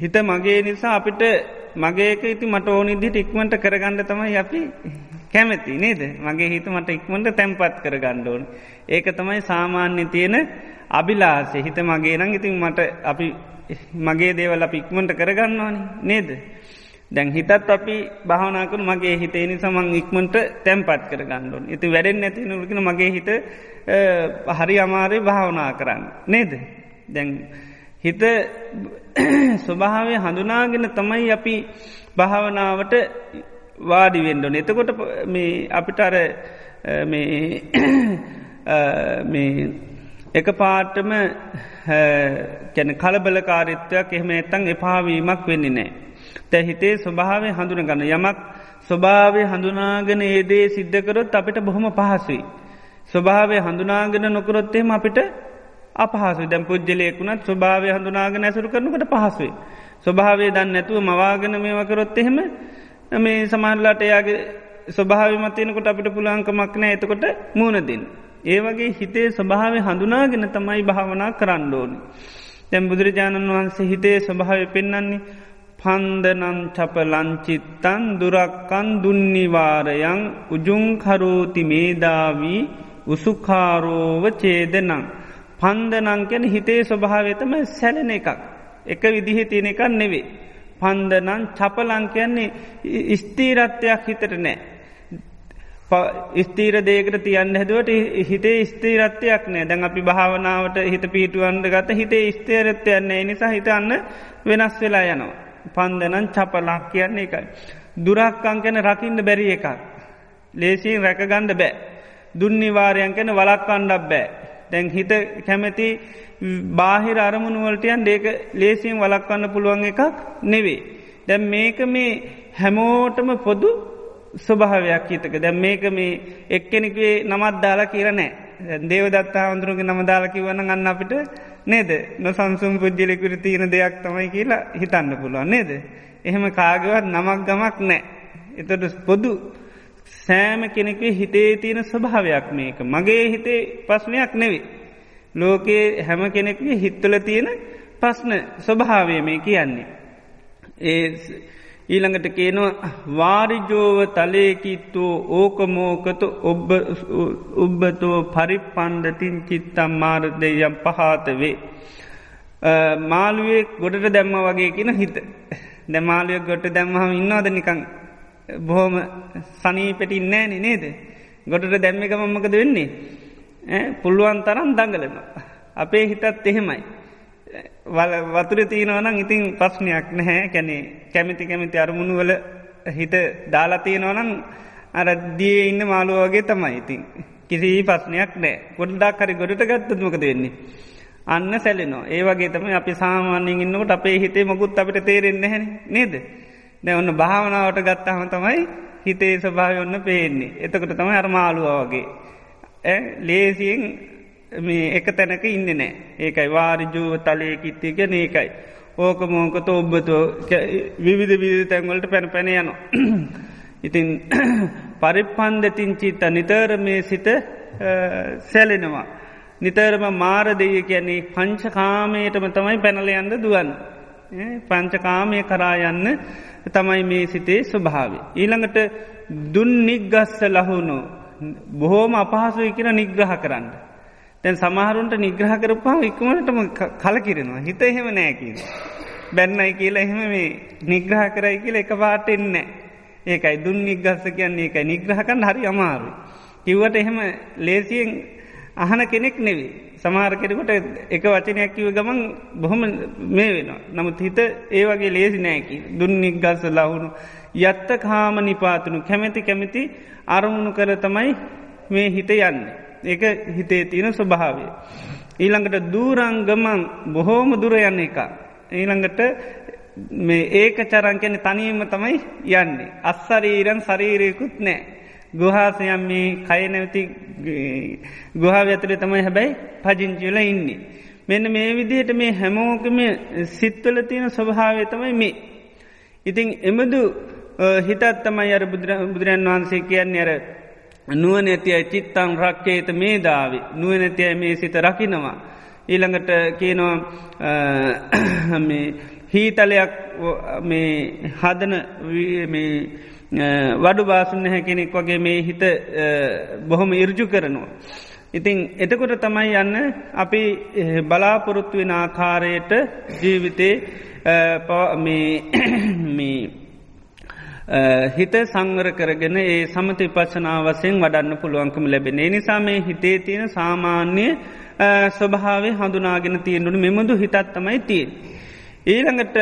හිත මගේ නිසා අපිට මගේක ඉති මට ඕනිදිට ඉක්මට කරගන්න තමයි අපි කැමැති. නේද? මගේ හිත මට ඉක්මට තැන්පත් කරගණ්ඩෝන් ඒක තමයි සාමාන්‍ය තියෙන අභිලාසේ හිත මගේ නං ඉතින් මට අපි මගේ දේවල් අප ඉක්මට කරගන්නවානි නේද? දැන් හිතත් අපි භාවනාකරු මගේ හිතේ නිසමං ඉක්මට තැම්පත් කර ගණ්ඩුවන් ඉති වැඩෙන් නැති නොලකින මගේ හිත හරි අමාරය භාවනා කරන්න. නේද? දැන් හිත <clears throat> ස්වභාවය හඳුනාගෙන තමයි අපි භාවනාවට වාඩිවෙන්ඩෝන එතකොට මේ අපිට අර මේ <clears throat> එක පාටම කැන කලබලකාරිත්වයක් එහෙම ඇත්තං එපාවීමක් වෙන්නේ නෑ තැහිතේ ස්වභාවය හඳුන ගන්න යමක් ස්වභාවය හඳුනාගෙන ඒදේ සිද්ධකරොත් අපිට බොහොම පහසුයි. ස්වභාවය හඳුනාගෙන නොකරොත්තේම අපිට අපහසු දැම් පුද්ජලයකුණත් ස්වභාවය හඳුනාගෙන ඇසුරු කරනකට පහසුයි. ස්වභාවය දන්න ඇතුව මවාගෙන මේවකරොත් එහෙම මේ සමහරලාට එයාගේ ස්වභාව මතයනකොට අපිට පුළංකමක් නෑ එතකොට මූුණදින්. ඒ වගේ හිතේ ස්වභාවය හඳුනාගෙන තමයි භාවනා කරන්න ඕනි. තැම් බුදුරජාණන් වහන්සේ හිතේ ස්වභාවය පෙන්න්නන්නේ පන්දනං චපලංචිත්තන් දුරක්කන් දුන්නිවාරයන් උජුංකරෝති මේදාවී උසුකාරෝව චේදනං. පන්දනංකැන හිතේ ස්වභාවතම සැලෙන එකක්. එක විදිහ තියෙන එකක් නෙවේ. පන්දනන් චපලංකයන්නේ ස්තීරත්වයක් හිතට නෑ. ස්තීර දේකට තියන්න හැදුවට හිතේ ස්තීරත්වයක් නෑ දැන් අපි භාවනාවට හිත පිටුවන්ද ගත හිතේ ස්තේරත්වයන්නේ නිසා හිතන්න වෙනස් වෙලා යනවා. පන්දනන් චපලක් කියන්නේ එකයි. දුරක්කං කැන රකින්න බැරි එකක්. ලේසියෙන් රැකගණ්ඩ බෑ. දුන්නිවාරයන් කැන වලක් අණ්ඩක් බෑ. දැන් හිත කැමැති බාහිර අරමුණුවලටයන් ඒක ලේසියෙන් වලක්වන්න පුළුවන් එකක් නෙවේ. දැම් මේක මේ හැමෝටම පොදු ස්වභාවයක් හිතක දැම් මේක මේ එක්කෙනෙකේ නමත් දාලා කියරනෑ දේවදත්තා හඳුරුගේ නම දාලා කිවන්න ගන්න අපිට නේද නොසන්සුම් පුද්ජලෙකුර තියෙන දෙයක් තමයි කියලා හිතන්න පුළුවන් නේද. එහෙම කාගවත් නමක් ගමක් නෑ. එතට පොදු සෑම කෙනෙකේ හිතේ තියෙන ස්වභාවයක් මේක මගේ හිතේ පස්්නයක් නෙවේ. ලෝකයේ හැම කෙනෙක්ගේ හිත්තල තියෙන පස්්න ස්වභාවය මේ කියන්නේ. ඒ ඊළඟට කියනවා වාරිජෝව තලේකිත්තෝ ඕකමෝකත උබ්බතෝ පරිප්පන්ඩතින් චිත්තම් මාරදයම් පහාතවේ. මාළුවේ ගොඩට දැම්ම වගේ කියන හිත දැමාලුව ගොට දැම්මහම ඉන්නවාද නිකං බොහොම සනී නෑනෙ නේද. ගොඩට දැම්ම එක මම්මකද වෙන්නේ. පුළුවන් තරම් දඟලනවා. අපේ හිතත් එහෙමයි. වතුර තියෙනවනම් ඉතින් ප්‍රශ්නයක් නැහැ කැනෙ කැමිති කැමිති අරමුණු වල හිත දාලාතියෙනවනම් අර දිය ඉන්න මාළුවගේ තමයි ඉතින් කිසි පස්්නයක් නෑ ගොඩ්ඩක් හරි ගොඩට ගත්තතුමක දෙන්නේ. අන්න සැලෙනවා ඒ වගේ තම අපි සාමාන්‍යෙන් ඉන්නකට අපේ හිතේ මකුත් අපිට තේරෙන්න හැ නේද. දැ ඔන්න භාවනාවට ගත්තහම තමයි හිතේ ස්වභාව ඔන්න පේන්නේ එතකට තමයි අරමාළුව වගේ. ලේසියෙන් මේ එක තැනක ඉන්න නෑ ඒකයි වාරිජුව තලය කිත්තිගෙන ඒකයි. ඕක මෝකත ඔබ්බතෝ විවිධ විධ තැන්වලට පැන පැන යනවා. <clears throat> ඉතින් <clears throat> පරිප්පන්දතින් චිත්ත නිතර මේ සිත සැලෙනවා. නිතරම මාර දෙය කියන්නේ පංචකාමයටම තමයි පැනලයන්ද දුවන්. පංචකාමය කරා යන්න තමයි මේ සිතේ ස්වභාව. ඊළඟට දුන් නිග්ගස්ස ලහුණු බොහෝම අපහසුයි කියෙන නිග්‍රහ කරන්න. තැන් සමහරුන්ට නිග්‍රහ කරපා ඉක්මටම කලකිරෙනවා හිත එහෙම නෑකිව. බැන්නයි කියලා එහෙම මේ නිග්‍රහ කරයි කියල එක පාට එන්නේ. ඒකයි දුන් නිග්ගස්ස කියන්නේ එකයි නිග්‍රහකන්න හරි අමාරු. කිව්වට එහෙම ලේසියෙන් අහන කෙනෙක් නෙවේ. සමහර කෙරෙකුට එක වචනයක් කිව ගමන් බොහොම මේ වෙනවා. නමුත් හිත ඒ වගේ ලේසි නෑකි. දුන් නිග්ගස්ස ලහුණු යත්ත කාම නිපාතුනු කැමැති කැමැති අරමුණු කර තමයි මේ හිත යන්න. ඒක හිතේ තියෙන ස්වභාවය. ඊළඟට දූරංගමන් බොහෝම දුර යන්න එක. ඊළඟට මේ ඒක චරංකැන තනීම තමයි යන්නේ. අස්සරීරන් ශරීරයකුත් නෑ. ගුහාසයම් මේ කය නැවති ගුහා ඇතුළේ තමයි හැබැයි පජිංචිවල ඉන්නේ. මෙන්න මේ විදිහට මේ හැමෝකම සිත්වල තියෙන ස්වභාවය තමයි මේ. ඉතිං එමදු හිතත් තමයි අර බුදුරන් වහන්සේ කියන්නේ අර නුවනැතියි චිත්තං රක්කේත මේ දාවි නුවනැතියි මේ සිත රකිනවා. ඊළඟට කියනවා හීතලයක් මේ හදන වඩු බාසුන්න හැ කෙනෙක් වගේ මේ හිත බොහොම ඉර්ජු කරනවා. ඉතිං එතකොට තමයි යන්න අපි බලාපොරොත්තුවෙන ආකාරයට ජීවිතේ හිත සංවර කරගෙන ඒ සමති පස්සනාවසයෙන් වඩන්න පුළුවන්කම ලැබෙන. නිසා මේ හිතේ තියෙන සාමාන්‍ය ස්වභාව හඳුනාගෙන තියෙන්නුන මෙමදු හිතත් තමයි තියෙන්. ඊළඟට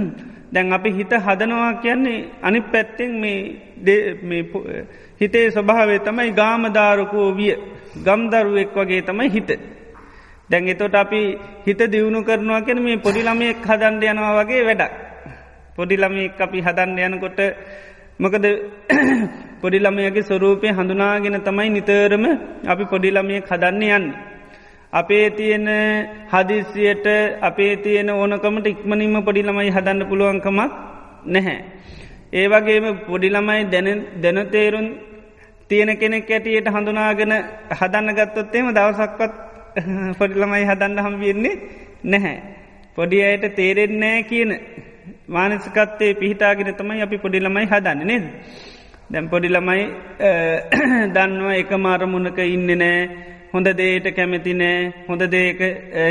<clears throat> දැන් අපි හිත හදනවා කියන්නේ අනි පැත්තෙන් මේ හිතේ ස්වභාවේ තමයි ගාමධාරකෝ විය ගම්දරුවෙක් වගේ තමයි හිත. දැන් එතොට අපි හිත දියුණු කරනවා කියෙන මේ පොඩිළමයෙක් හදන්ඩ යනවා වගේ වැඩක්. පොඩිළමයෙක් අපි හදන්ඩ යනකොට මොකද <coughs> පොඩිළමයගේ ස්වරූපය හඳුනාගෙන තමයි නිතරම අපි පොඩිළමයෙක් හදන්න යන්න. අපේ තියෙන හදිසියට අපේ තියෙන ඕනකමට ඉක්මනින්ම පොඩිළමයි හදන්න පුළුවන්කමක් නැහැ. ඒ වගේම පොඩිළමයි දැනතේරුන් තියෙන කෙනෙක් ඇටියට හඳුනාගෙන හදන්න ගත්තොත්තේම දවසක්වත් <coughs> පොඩිළමයි හදන්න හම්බියෙන්නේ නැහැ. පොඩි අයට තේරෙන්නෑ කියන මානසිකත්තේ පිහිටාගෙන තමයි අපි පොඩිළමයි හදන්න නේද. දැම් පොඩිළමයි <coughs> දන්නවා එක මාරමුණක ඉන්න නෑ හොඳ දේට කැමැති නෑ හොඳ දේක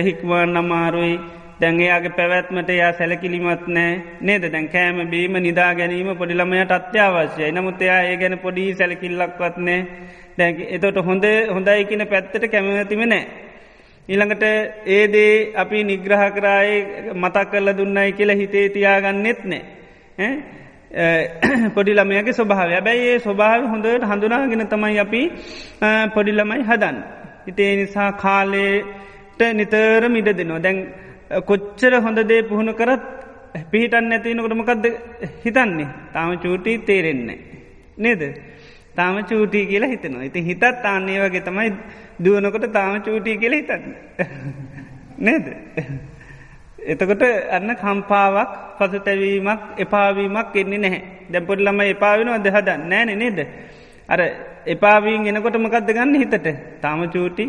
හික්වාන් අමාරුයි දැන්ගේයාගේ පැවැත්මට යා සැලකිලිමත් නෑ නේද දැන් කෑම බීම නිදා ගැනීම පොඩිළමයට අත්‍යවශ්‍යයි නමුත් එයා ඒ ගැන පොඩි සැලකිල්ලක්වත්නෑ දැ එතොට හොඳ හොඳයි කියන පැත්තට කැමතිම නෑ. ඊළඟට ඒදේ අපි නිග්‍රහ කරාය මතක් කරල දුන්නයි කියලා හිතේ තියාගන්නෙත් නෑ. පොඩිළමයගේ ස්වභාව බැයි ඒ ස්වභාව හොඳට හඳුනාගෙන තමයි අපි පොඩිල්ලමයි හදන්. ඉතේ නිසා කාලේට නිතර මිඩ දෙනවා දැන් කොච්චර හොඳ දේ පුහුණු කරත් පිහිටන් නැතිනකොටමකක්ද හිතන්නේ තාම චූටී තේරෙන්නේ. නේද. තාම චූටී කියලා හිතනවා ඉති හිතත් අන්නේ වගේ තමයි දුවනකොට තාම චූටී කියල හිතන්න. <laughs> නේද. එතකොට අන්න කම්පාවක් පසුතැවීමක් එපාවීමක් එන්නේ නැහැ දැපොඩ්ලම එපාවෙනවා දෙහදන්න නෑන නේද. අර එපාවීන් එනකොට මකක්ද ගන්න හිතට තාම චූටි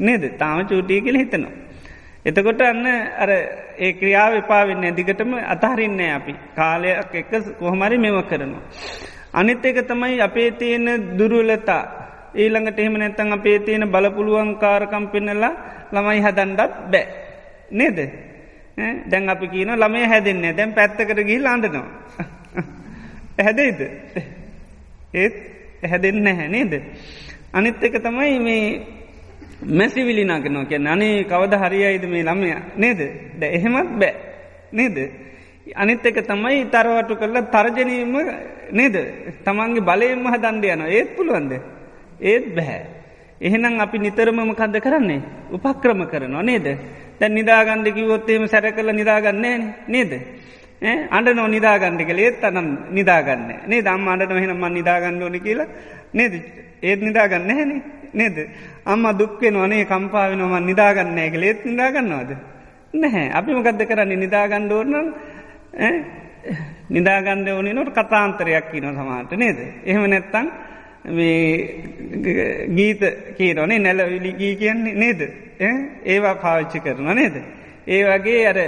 නේද තාම චූටී කියල හිතනවා. එතකොට අන්න අර ඒ ක්‍රියාව එපාවෙන්න දිගටම අතහරින්නේ අපි කාලයක් එක කොහමරි මෙම කරනවා. අනිත් එක තමයි අපේ තියෙන දුරුලතා ඊළඟට එහෙම නැත්තන් අපේ තියෙන බලපුළුවන් කාරකම් පෙන්නලා ළමයි හදන්ඩත් බෑ. නේද. දැන් අපි කියන ළමය හැදෙන්නේ දැන් පැත්තකට ගිල් අන්ඩනවා. <laughs> හැදයිද. ඒත් හැදෙන්න හැ නේද. අනිත් එක තමයි මේ මැසිවිලිනාගෙනවා කිය අනේ කවද හරියයිද මේ ළමය නේද ද එහෙමත් බෑ නේද. අනිත් එක තමයි තරවටු කරලා තර්ජනීම නේද? තමන්ගේ බලයෙන්ම හදන්ඩ යන ඒත් පුළුවන්ද. ඒත් බැහැ. එහෙනම් අපි නිතරමම කද කරන්නේ? උපක්‍රම කරනවා නේද. දැන් නිදාගන්ඩකිවොත්තේම සැර කල නිදාගන්නේ නේද. අඩ නෝ නිදාගණ්ඩිකල ඒත් අනම් නිදාගන්න නේ දම් අඩට මෙහෙනම නිදාගන්න ඕනි කියලා. නේද? ඒත් නිදාගන්න හැන නේද? අම්ම දුක්කෙන වනේ කම්පාාවෙනවම නිදාගන්නෑ කළ ඒත් නිදාගන්නවාද? නැහැ. අපි මොකක්ද කරන්නේ? නිදාගණ්ඩෝර්නම් නිදාගණ්ඩ ඕනි නොට කතාන්තරයක් කියන සමාට නේද. එහෙම නැත්තං ගීත කියනනේ නැලවිලි ගී කියන්නේ නේද. ඒවා පාවිච්චි කරන නේද. ඒ වගේ අර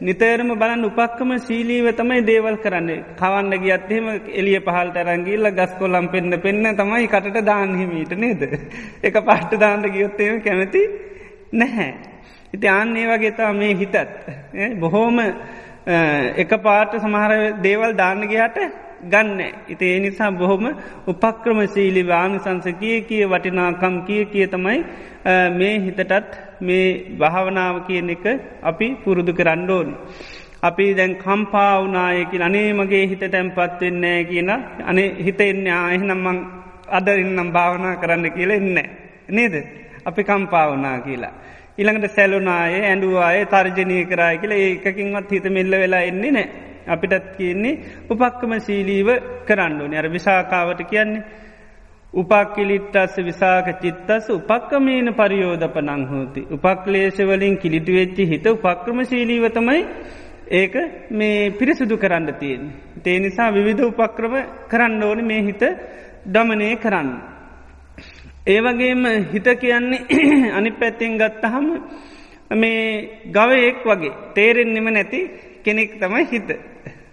නිතරම බලන් උපක්කම සීලීව තමයි දේවල් කරන්නේ කවන්න ගියත්හෙම එලිය පහල් තරංගිල්ල ගස් කොල්ලම් පෙන්න්න පෙන්න්න තමයි කටට දාන්හිමීට නේද. එක පට්ට දාන්න ගියොත්තේම කැමති නැහැ. ඉති අන්නේ වගේතා මේ හිතත් බොහෝම එක පාට සමහර දේවල් දාන්නගයාට ගන්න. ඉති ඒ නිසා බොහොම උපක්‍රම සීලි වානිසංස කිය කිය වටිනාකම් කිය කිය තමයි මේ හිතටත් මේ භාවනාව කියන එක අපි පුරුදු කරන්න ඕන්. අපි දැන් කම්පාවනායකි අනේ මගේ හිත තැන්පත්වෙන්නේ කියන අනේ හිත එන්න ආයහනම්මං අදරන්නම් භාවනා කරන්න කියල එන්න. නේද. අපි කම්පාවනා කියලා. ඉළඟට සැලුනාය ඇඩුවාය තර්ජනය කරයි කියල ඒකින්වත් හිත මෙල්ල වෙලා එන්නේ නෑ. අපිටත් කියන්නේ උපක්කම සීලීව කරන්න ඕන අර විසාකාවට කියන්නේ. උපක්කිලිට්ටස්ස විසාක චිත්තස උපක්කමේන පරියෝධප නංහෝති. උපක්ලේශවලින් කිලිටි වෙච්චි හිත උපක්‍රම ශීලීවතමයි ඒක මේ පිරිසුදු කරන්න තියෙන්. තේ නිසා විවිධ උපක්‍රම කරන්න ඕන මේ හිත දමනය කරන්න. ඒවගේම හිත කියන්නේ <clears throat> අනි පැත්තෙන් ගත්තහම මේ ගවයෙක් වගේ තේරෙන්නෙම නැති කෙනෙක් තමයි හිත.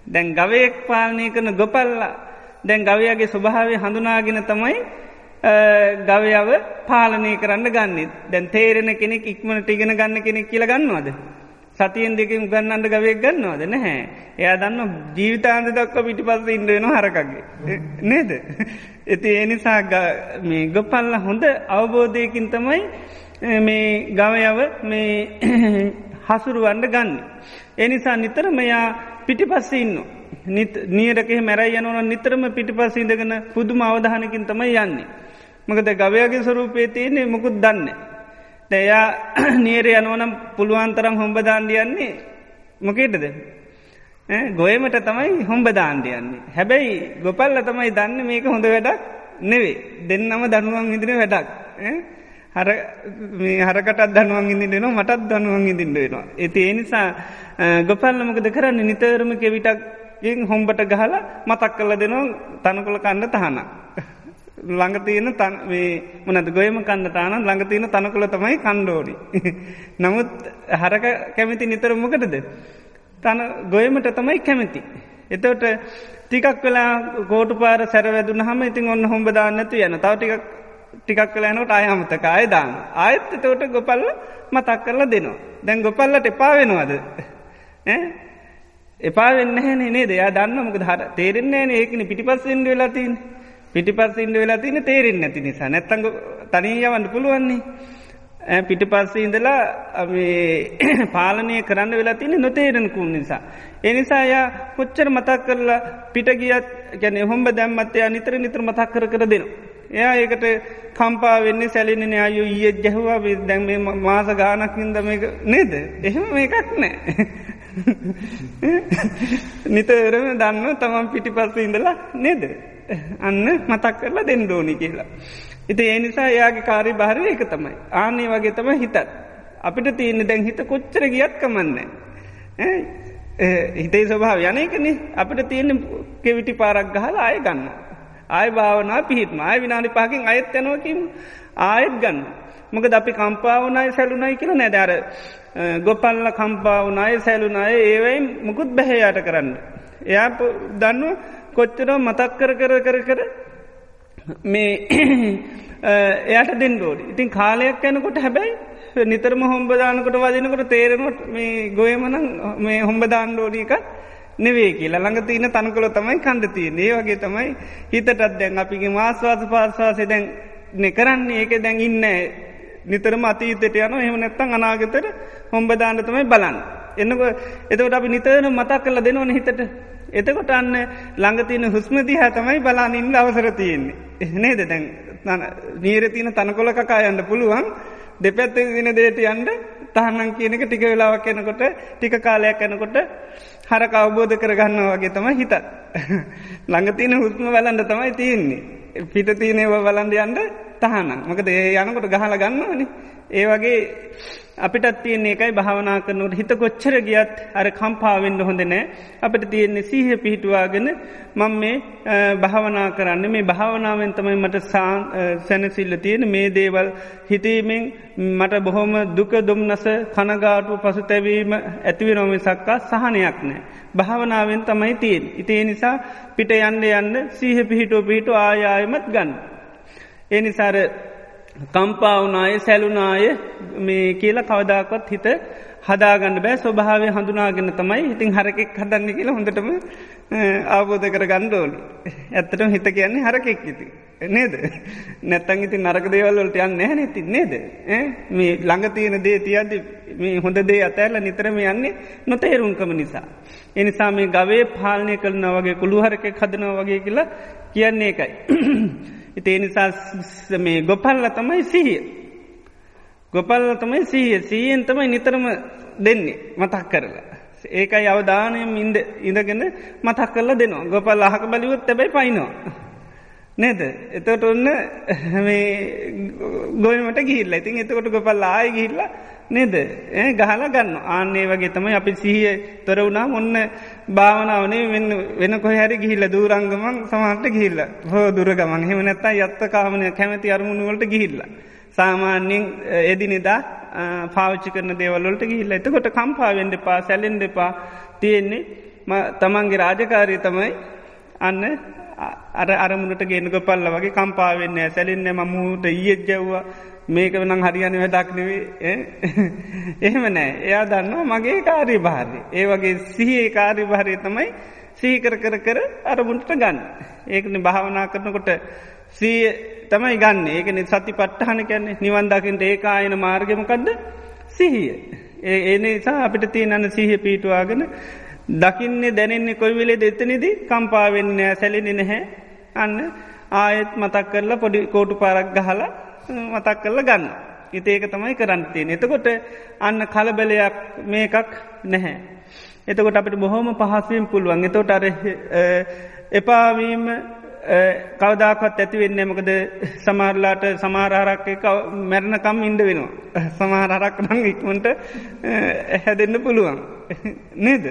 දැන් ගවයෙක් පාලනය කරන ගොපල්ලා දැන් ගවයාගේ ස්වභාවය හඳුනාගෙන තමයි ගවයාව පාලනය කරන්න ගන්න දැන් තේරෙන කෙනෙක් ඉක්මනට ඉගෙන ගන්න කෙනෙක් කියල ගන්නවාද. සතියෙන් දෙකින් ගන්නන්න ගවයක් ගන්නවාද නැහැ. එයා දන්න ජීවිතාන්ද දක්ව පිටි පස්ස ඉන්ඩුවෙන හරකගේ. නේද. ඇති ඒනිසා මේ ගොපල්ල හොඳ අවබෝධයකින් තමයි මේ ගවයව මේ <clears throat> හසුරුවන්ඩ ගන්න. එනිසා නිතර මෙයා පිටි පස්ස ඉන්න. නියරක මැරයි යනවන නිතරම පිටි පස්ස ඉඳගෙන පුදුම අවධානකින් තමයි යන්නේ. මකද ගවයාගේ ස්වරූපේ තියන්නේ මොකුත් දන්න. දැයා නියර යනුවනම් පුළුවන් තරම් හොම්බ දාන්ඩියන්නේ මොකේටද. ගොයමට තමයි හොම්බ දාන්ඩියන්නේ. හැබැයි ගොපල්ල තමයි දන්න මේක හොඳ වැඩක් නෙවේ දෙන්නම දනුවන් ඉදින වැඩක්. හර හරකටත් දනුවන් ඉදින්ටනවා මටත් දනුවන් ඉදින්ට වෙනවා. ඇති ඒ නිසා ගොපල්ලමකද කරන්න නිතරම කෙවිටක් හොම්බට ගහලා මතක් කල්ල දෙනවා තනකොළ කණ්ඩ තහන. ළඟතියන මනද ගොයම කන්න තාන ළඟතියන තනකොළ තමයි කණ්ඩෝඩි. <laughs> නමුත් හරක කැමිති නිතරමකටද. තන ගොයමට තමයි කැමති. එතවට ටිකක් වෙලා ගෝට පාර සැරවැදුන හම ඉතින් ඔන්න හොඹ දාන්නතු යන තව ටිකක් ටිකක් කලෑනට අයහමතක අය දාන්න. ආයත්ත තෝට ගොපල්ල මතක් කරලා දෙනවා. දැන් ගොපල්ලට එපා වෙනවාද. <laughs> එපා වෙන්න හැ නේ දෙයා දන්න මොක හර තේරෙන්නේ ඒකන පිටිපස් ඉන්ඩ වෙලා තින් පිටිපස් ඉන්ඩ වෙලා තින තේරෙන් නැති නිසා නැත්තඟ තනීයවන්න පුළුවන්නේ පිට පස්සේ ඉඳලා <clears throat> පාලනය කරන්න වෙලා තින නොතේරෙනකුන් නිසා. එනිසා යා කොච්චර මතක් කරලා පිට ගියත් ගැන හොම්බ දැම්මත්තයා නිතර නිතර මතක් කර කර දෙනවා. එයා ඒකට කම්පා වෙන්නේ සැලිනෙන අයු ඊය ජැහවා දැන් මේ මාස ගානකින්ද මේක නේද. එහෙම මේකක් නෑ. <laughs> නිතරම දන්න තමන් පිටි පස්ස ඉඳලා නේද. අන්න මතක් කරලා දෙන්න ඕනි කියලා. ඉති ඒ නිසා එයාගේ කාරි භාරය එක තමයි. ආනේ වගේ තම හිතත්. අපිට තියන්න දැන් හිත කොච්චර ගියත් කමන්න. හිතේ ස්වභාව යනකනේ අපිට තියෙන කෙවිටි පාරක් ගහලා අය ගන්න. ආය භාවනා පිහිත්ම ආය විනාඩි පාකින් අයත් යනවකින් ආයත් ගන්න. මොක ද අපි කම්පාවනයි සැලුනයි කියල නැදර ගොපල්ල කම්පාවනය සැලුනය ඒවයි මුකුත් බැහැයාට කරන්න. එයා දන්නුව කොච්චර මතක් කර කර කර කර මේ <clears throat> එයට දෙන්නඩෝඩ ඉතින් කාලයක් යනකොට හැබැයි නිතරම හොම්බදානකොට වදිනකොට තේරෙනට මේ ගොයමන මේ හොම්බදාන්ඩෝඩීකක් නෙවේ කියලා. ළඟ තියන තනකොළ තමයි කණ්ඩ තියන ඒ වගේ තමයි හිතටත් දැන් අපිගේ මාස්වාස පාස්වාසය දැන් නෙ කරන්නේ. ඒක දැන් ඉන්න නිතරම අතීතයට යන එහම නැත්තන් අනාගතර හොම්බදාන්න තමයි බලන්න. එන්නක එතකට අපි නිතරන මතක් කරල දෙනවන හිතට. එතකොට අන්න ළඟතියන හුස්මදිහ තමයි බලානින්න අවසර තියෙන්නේ. එහනේද දැන් නීරතියන තනකොල කකා යන්න පුළුවන් දෙපැත්ත දින දේට යන්ඩ තහනම් කියනක ටික වෙලාවක් යනකොට ටික කාලයක් යනකොට හර අවබෝධ කරගන්න වගේ තම හිතත්. <laughs> ළඟතියන හුස්ම වලන්ඩ තමයි තියෙන්නේ. පිට තියනව බලන්ඩ යන්ඩ තහනම් මකද ඒ යනකොට ගහල ගන්නවන ඒ වගේ අපිටත් තියන්නේ එකයි භාවනා කරනුට හිත කොච්චර ගියත් අර කම්පාවෙන්ඩ හොඳ නෑ අපට තියෙන්නේ සීහ පිහිටුවාගෙන මං මේ භාවනා කරන්න මේ භාවනාවෙන් තමයි මට සැනසිල්ල තියෙන මේ දේවල් හිතීමෙන් මට බොහොම දුක දුම්නස කනගාටු පසු තැවීම ඇතිවි නොමි සක්කා සහනයක් නෑ. භාවනාවෙන් තමයි තියෙන්. ඉතිේ නිසා පිට යන්න යන්න සීහ පිහිටෝ පිහිටු ආයායමත් ගන්න. ඒ නිසාර කම්පාවනාය සැලුනාය මේ කියල කවදාකවත් හිත හදාගන්න බෑ ස්වභාවය හඳුනාගෙන තමයි ඉතින් හරකෙක් හදන්න කියලා හොඳටම අවබෝධ කර ගණ්ඩෝලි. ඇත්තටම හිත කියන්නේ හරකෙක් ඉති. නේද. නැත්තන් ඉති නරක දේවල්වලට යන්න නැහැ නැති නේද. මේ ළඟ තියෙන දේ තියද මේ හොඳ දේ අතඇල්ල නිතරම යන්නේ නොතේරුම්කම නිසා. එනිසා මේ ගවේ පාලනය කරන වගේ කුළුහරකෙක් හදනව වගේ කියලා කියන්නේ එකයි. ඉතිේ නිසා මේ ගොපල්ල තමයි සිහිය. ගොපල්ල තමයි සීය සීයෙන් තමයි නිතරම දෙන්නේ මතක් කරලා. ඒකයි අවධානයම ඉන්ද ඉඳගෙන මතක් කරලා දෙනවා ගොපල් අහක බලිවත් තැබයි පයිනවා. නේද එතට ඔන්න මේ ගොයමට ගිල්ල ඉතින් එතකොට ගොපල් ආය ගිල්ල නේද? ඒ ගහල ගන්න ආන්නේ වගේ තමයි අපි සිහිය තොර වුණා ඔන්න භාවනාවනේ වෙන කොහැරි ගිහිල්ල දූරංගමන් සමහට ගිහිල්ල. හෝ දුරගමන් හෙම නැත්තා යත්ත කාමනය කැමති අරමුණුවලට ගිහිල්ල. සාමාන්‍යෙන් එදිනෙදා පාවිච්චි කරන දේවල්ලට ගිහිල්ල. එතකොට කම්පාාවෙන්ඩ පා සැලෙන් දෙපා තියෙන්නේ තමන්ගේ රාජකාරී තමයි අන්න අර අරමුණට ගෙනක පල්ල වගේ කම්පාවෙන්න සැලෙන්න මමුූට ඊයත් ජව්වා. මේක වනම් හරියන වැඩක් නෙවේ එහෙම නෑ. එයා දන්නවා මගේ කාරී භාරය ඒ වගේ සිහේ කාරි භාරය තමයි සීකර කර කර අරමුණට ගන්න. ඒකන භාවනා කරනකොට සීය තමයි ගන්න. ඒකන සති පට්ටහන කැන්නේ නිවන්දකින්ට ඒකායන මාර්ගමකක්ද සිහිය. ඒ ඒ නිසා අපිට තියනන්න සීහ පීටවාගෙන දකින්නේ දැනෙන්නේ කොයි වෙලේ දෙත්තනිදී කම්පාවෙන්න සැලෙන නැහැ. අන්න ආයෙත් මතක් කරලා පොඩි කෝටු පාරක් ගහලා මතක් කරල ගන්න. ඉති ඒක තමයි කරන්තියෙන්. එතකොට අන්න කලබලයක් මේකක් නැහැ. එතකොට අපට බොහොම පහසුවෙන් පුළුවන් එතෝට අර එපාවීම කවදාකත් ඇතිවෙන්න මකද සමාරලාට සමාරහරක් මැරණකම් ඉන්ඩ වෙනවා. සමහරහරක් නං ඉක්මට හැදෙන්න්න පුළුවන්. නේද.